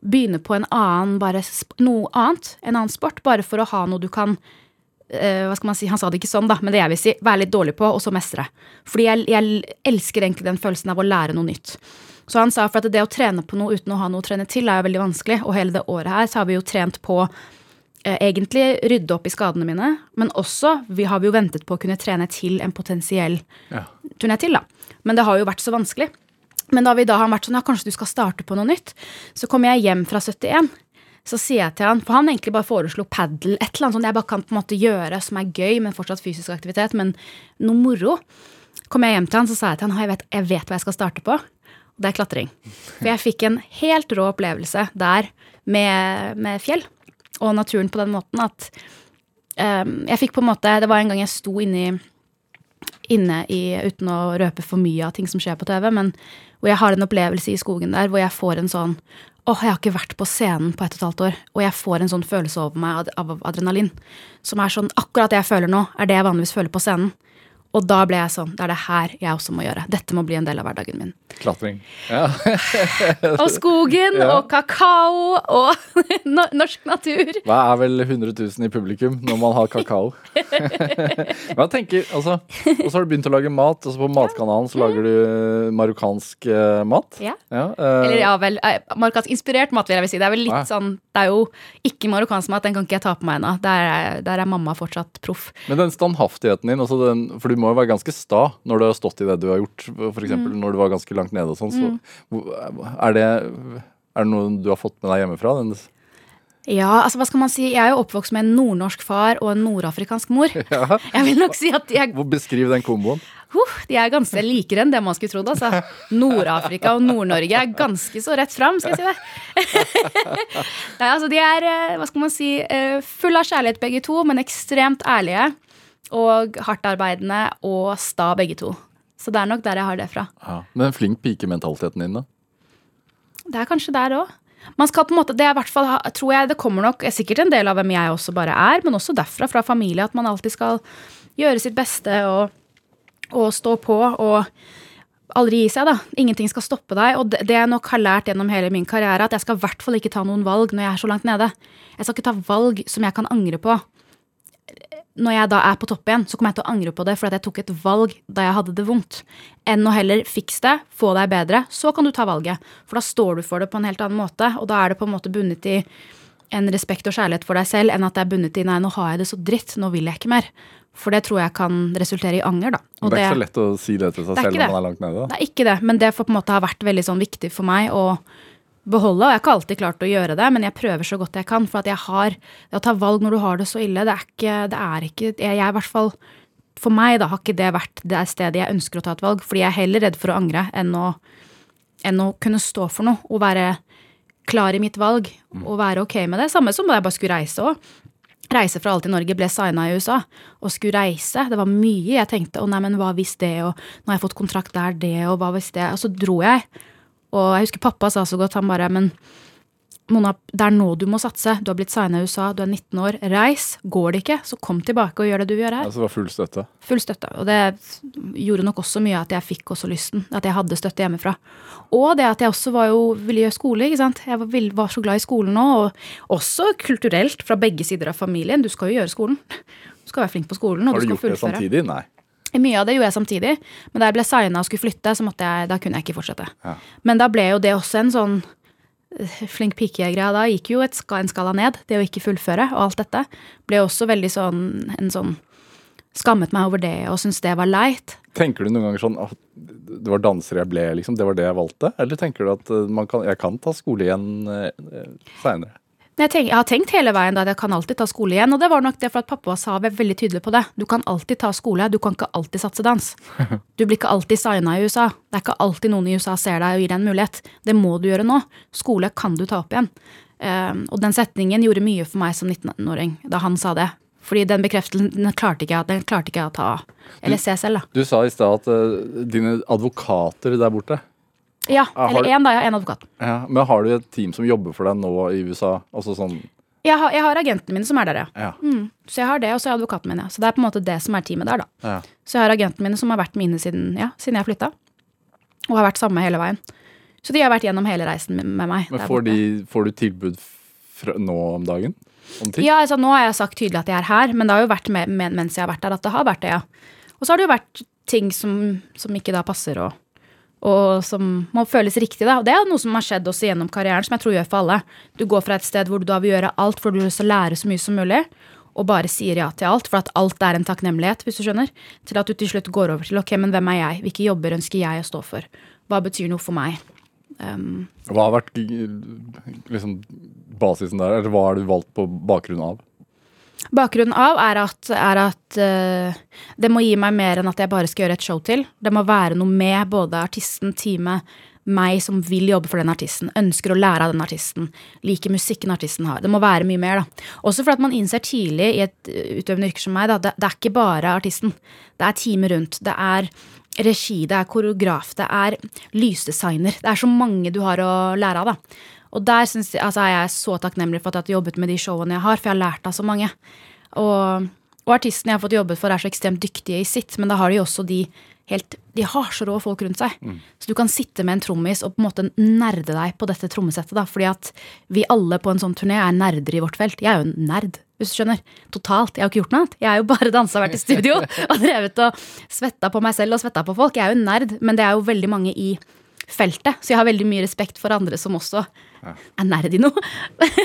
begynne på en annen, bare noe annet, en annen sport, bare for å ha noe du kan eh, hva skal man si, Han sa det ikke sånn, da, men det jeg vil si, være litt dårlig på, og så mestre. Fordi jeg, jeg elsker egentlig den følelsen av å lære noe nytt. Så han sa for at det å trene på noe uten å ha noe å trene til, er jo veldig vanskelig. Og hele det året her så har vi jo trent på eh, egentlig rydde opp i skadene mine, men også vi har vi jo ventet på å kunne trene til en potensiell Ja. turné til, da. Men det har jo vært så vanskelig. Men da vi da har vært sånn, ja, kanskje du skal starte på noe nytt, så kommer jeg hjem fra 71. Så sier jeg til han, for han egentlig bare foreslo padel, et eller annet sånt jeg bare kan på en måte gjøre som er gøy, men fortsatt fysisk aktivitet, men noe moro. Kom jeg hjem til han, så sa jeg til han, jeg vet, jeg vet hva jeg skal starte på. Det er klatring. For jeg fikk en helt rå opplevelse der med, med fjell og naturen på den måten at um, jeg fikk på en måte, Det var en gang jeg sto inni inne i, uten å røpe for mye av ting som skjer på TV, men hvor jeg har en opplevelse i skogen der hvor jeg får en sånn Åh, jeg har ikke vært på scenen på ett og et halvt år, og jeg får en sånn følelse over meg av adrenalin. Som er sånn Akkurat det jeg føler nå, er det jeg vanligvis føler på scenen. Og da ble jeg sånn Det er det her jeg også må gjøre. Dette må bli en del av hverdagen min. Klatring. Ja. Og skogen Ja. og kakao og norsk natur. Hva er vel 100 000 i publikum når man har kakao? Men jeg tenker, altså, Og så har du begynt å lage mat. Altså På Matkanalen så lager du eh, marokkansk eh, mat. Ja. eh, Eller ja, vel, marokkansk inspirert mat, vil jeg vil si. Det er vel litt Ja. sånn Det er jo ikke marokkansk mat, den kan ikke jeg ta på meg ennå. Der, er- der er mamma fortsatt proff. Men den standhaftigheten din, altså den, for du må jo være ganske sta når du har stått i det du har gjort, f.eks. Mm. når du var ganske langt nede og sånn. Så, hvor- er, det, er det noe du har fått med deg hjemmefra? Den, Ja, altså hva skal man si? Jeg er jo oppvokst med en nordnorsk far og en nordafrikansk mor. Jeg vil nok si at er, Beskriv den komboen. uh, de er ganske likere enn det man skulle trodd. Altså. Nord-Afrika og Nord-Norge er ganske så rett fram, skal jeg si det. Nei, altså de er, eh, hva skal man si, eh, full av kjærlighet begge to, men ekstremt ærlige. Og hardtarbeidende og sta begge to. Så det er nok der jeg har det fra. Ja. Men flink pikementaliteten din, da? Det er kanskje der òg. Man skal på en måte, det er i hvert fall, tror jeg, det kommer nok er sikkert en del av hvem jeg også bare er, men også derfra, fra familie, at man alltid skal gjøre sitt beste og, og stå på og aldri gi seg, da. Ingenting skal stoppe deg. Og det, det jeg nok har lært gjennom hele min karriere, at jeg skal i hvert fall ikke ta noen valg når jeg er så langt nede. Jeg skal ikke ta valg som jeg kan angre på når jeg da er på topp igjen, så kommer jeg til å angre på det fordi jeg tok et valg da jeg hadde det vondt. Enn å heller fikse det, få deg bedre, så kan du ta valget. For da står du for det på en helt annen måte, og da er det på en måte bundet i en respekt og kjærlighet for deg selv enn at det er bundet i nei, nå har jeg det så dritt, nå vil jeg ikke mer. For det tror jeg kan resultere i anger, da. Og det er ikke så lett å si det til seg Det selv når man er langt nede. Da. det er ikke det, men det for på en måte har vært veldig sånn viktig for meg å beholde. Og jeg har ikke alltid klart å gjøre det, men jeg prøver så godt jeg kan. For at jeg har det å ta valg når du har det så ille, det er ikke, det er ikke Jeg jeg i hvert fall For meg da har ikke det vært det stedet jeg ønsker å ta et valg, fordi jeg er heller redd for å angre enn å, enn å kunne stå for noe og være klar i mitt valg og være ok med det. Samme som da jeg bare skulle reise òg. Reise fra alt i Norge, ble signa i USA og skulle reise. Det var mye jeg tenkte å nei, men hva hvis det, og nå har jeg fått kontrakt der, det, og hva hvis det. Og så dro jeg. Og jeg husker pappa sa så godt, han bare men Mona, det er nå du må satse. Du har blitt signa i USA, du er 19 år. Reis. Går det ikke, så kom tilbake og gjør det du gjør her. Altså, det var full støtte. Full støtte. Og det gjorde nok også mye at jeg fikk også lysten. At jeg hadde støtte hjemmefra. Og det at jeg også var jo, ville gjøre skole. ikke sant? Jeg var, var så glad i skolen nå. Og også kulturelt fra begge sider av familien. Du skal jo gjøre skolen. Du skal være flink på skolen, og Har du du skal gjort det samtidig? Nei. Mye av det gjorde jeg samtidig, men da jeg ble signa og skulle flytte, så måtte jeg, da kunne jeg ikke fortsette. Ja. Men da ble jo det også en sånn eh, flink pike-greia. Da gikk jo et ska, en skala ned, det å ikke fullføre og alt dette. Ble også veldig sånn en sånn Skammet meg over det og syntes det var leit. Tenker du noen ganger sånn at det var danser jeg ble, liksom? Det var det jeg valgte? Eller tenker du at eh, man kan, jeg kan ta skole igjen eh, seinere? Men jeg, tenk, jeg har tenkt hele veien da at jeg kan alltid ta skole igjen, og det var nok det for at pappa sa ve- veldig tydelig på det. Du kan alltid ta skole, du kan ikke alltid satse dans. Du blir ikke alltid signa i USA. Det er ikke alltid noen i USA ser deg og gir deg en mulighet. Det må du gjøre nå. Skole kan du ta opp igjen. Um, og den setningen gjorde mye for meg som 19-åring da han sa det. Fordi den bekreftelsen den klarte ikke jeg, den klarte ikke jeg å ta eller se selv, da. Du sa i stad at uh, dine advokater der borte Ja, Ah, har eller én, da. Jeg har én advokat. ja, Men har du et team som jobber for deg nå i USA? Altså sånn Jeg har, jeg har agentene mine som er der, ja. Ja. Mm. Så jeg har det, og så har jeg advokaten min, ja. Så det er på en måte det som er teamet der, da. ja. Så jeg har agentene mine som har vært mine siden, ja, siden jeg flytta. Og har vært samme hele veien. Så de har vært gjennom hele reisen med, med meg. Men får, de, får du tilbud fra, nå om dagen? Om? Ja, altså Nå har jeg sagt tydelig at jeg er her, men det har jo vært med, med, mens jeg har vært der at det har vært det, ja. Og så har det jo vært ting som, som ikke da passer, og, og som må føles riktig. da. Og det er noe som har skjedd også gjennom karrieren, som jeg tror gjør for alle. Du går fra et sted hvor du da vil gjøre alt for du vil lære så mye som mulig, og bare sier ja til alt, for at alt er en takknemlighet, hvis du skjønner, til at du til slutt går over til ok, men hvem er jeg, hvilke jobber ønsker jeg å stå for, hva betyr noe for meg? Um, Hva har vært liksom, basisen der? Eller hva har du valgt på bakgrunn av? Bakgrunnen av er at, er at uh, det må gi meg mer enn at jeg bare skal gjøre et show til. Det må være noe med både artisten, teamet, meg som vil jobbe for den artisten, ønsker å lære av den artisten, liker musikken artisten har. Det må være mye mer, da. Også fordi man innser tidlig i et eh, utøvende yrke som meg, da, det, det er ikke bare artisten. Det er teamet rundt. Det er regi, det er koreograf, det er lysdesigner. Det er så mange du har å lære av, da. Og der synes jeg, altså er jeg så takknemlig for at jeg har jobbet med de showene jeg har, for jeg har lært av så mange. Og, og artistene jeg har fått jobbet for, er så ekstremt dyktige i sitt, men da har de også de helt De har så rå folk rundt seg. Så du kan sitte med en trommis og på en måte nerde deg på dette trommesettet, da, fordi at vi alle på en sånn turné er nerder i vårt felt. Jeg er jo en nerd, hvis du skjønner. Totalt. Jeg har ikke gjort noe annet. Jeg har jo bare dansa, vært i studio og drevet og svetta på meg selv og svetta på folk. Jeg er jo en nerd, men det er jo veldig mange i feltet, så jeg har veldig mye respekt for andre som også er nerd i noe.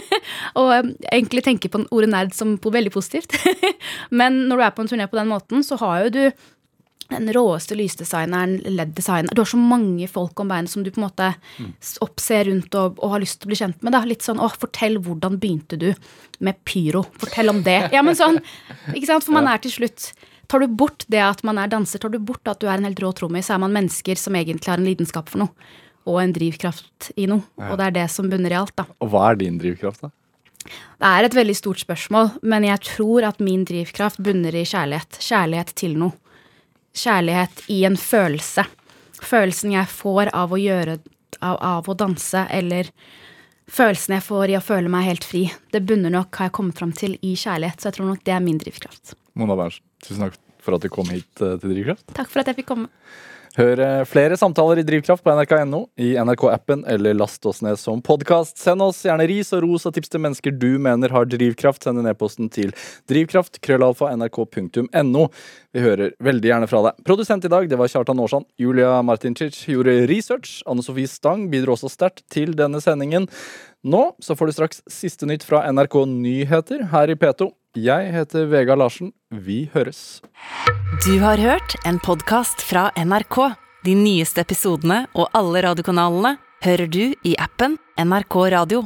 og jeg egentlig tenker på ordet nerd som på veldig positivt. Men når du er på en turné på den måten, så har jo du den råeste lysdesigneren, LED-designer Du har så mange folk om beinet som du på en måte mm. oppser rundt og, og har lyst til å bli kjent med. Da. Litt sånn 'Å, fortell hvordan begynte du med pyro?' Fortell om det. Ja, men sånn, ikke sant? For man er til slutt Tar du bort det at man er danser, tar du bort at du er en helt rå trommis, så er man mennesker som egentlig har en lidenskap for noe. Og en drivkraft i noe. Og det er det som bunner i alt, da. Og hva er din drivkraft, da? Det er et veldig stort spørsmål, men jeg tror at min drivkraft bunner i kjærlighet. Kjærlighet til noe. Kjærlighet i en følelse. Følelsen jeg får av å gjøre av, av å danse, eller følelsen jeg får i å føle meg helt fri. Det bunner nok, har jeg kommet fram til, i kjærlighet. Så jeg tror nok det er min drivkraft. Mona Berntsen, tusen takk for at du kom hit eh, til Drivkraft. Takk for at jeg fikk komme. Hør eh, flere samtaler i Drivkraft på nrk.no, i NRK-appen eller last oss ned som podkast. Send oss gjerne ris og ros og tips til mennesker du mener har drivkraft. Send en e-posten til drivkraft, krøllalfa, nrk.no. Vi hører veldig gjerne fra deg. Produsent i dag det var Kjartan Aarsand. Julia Martincic gjorde research. Anne Sofie Stang bidro også sterkt til denne sendingen. Nå så får du straks siste nytt fra NRK Nyheter her i P2. Jeg heter Vega Larsen. Vi høres. Du har hørt en podkast fra NRK. De nyeste episodene og alle radiokanalene hører du i appen NRK Radio.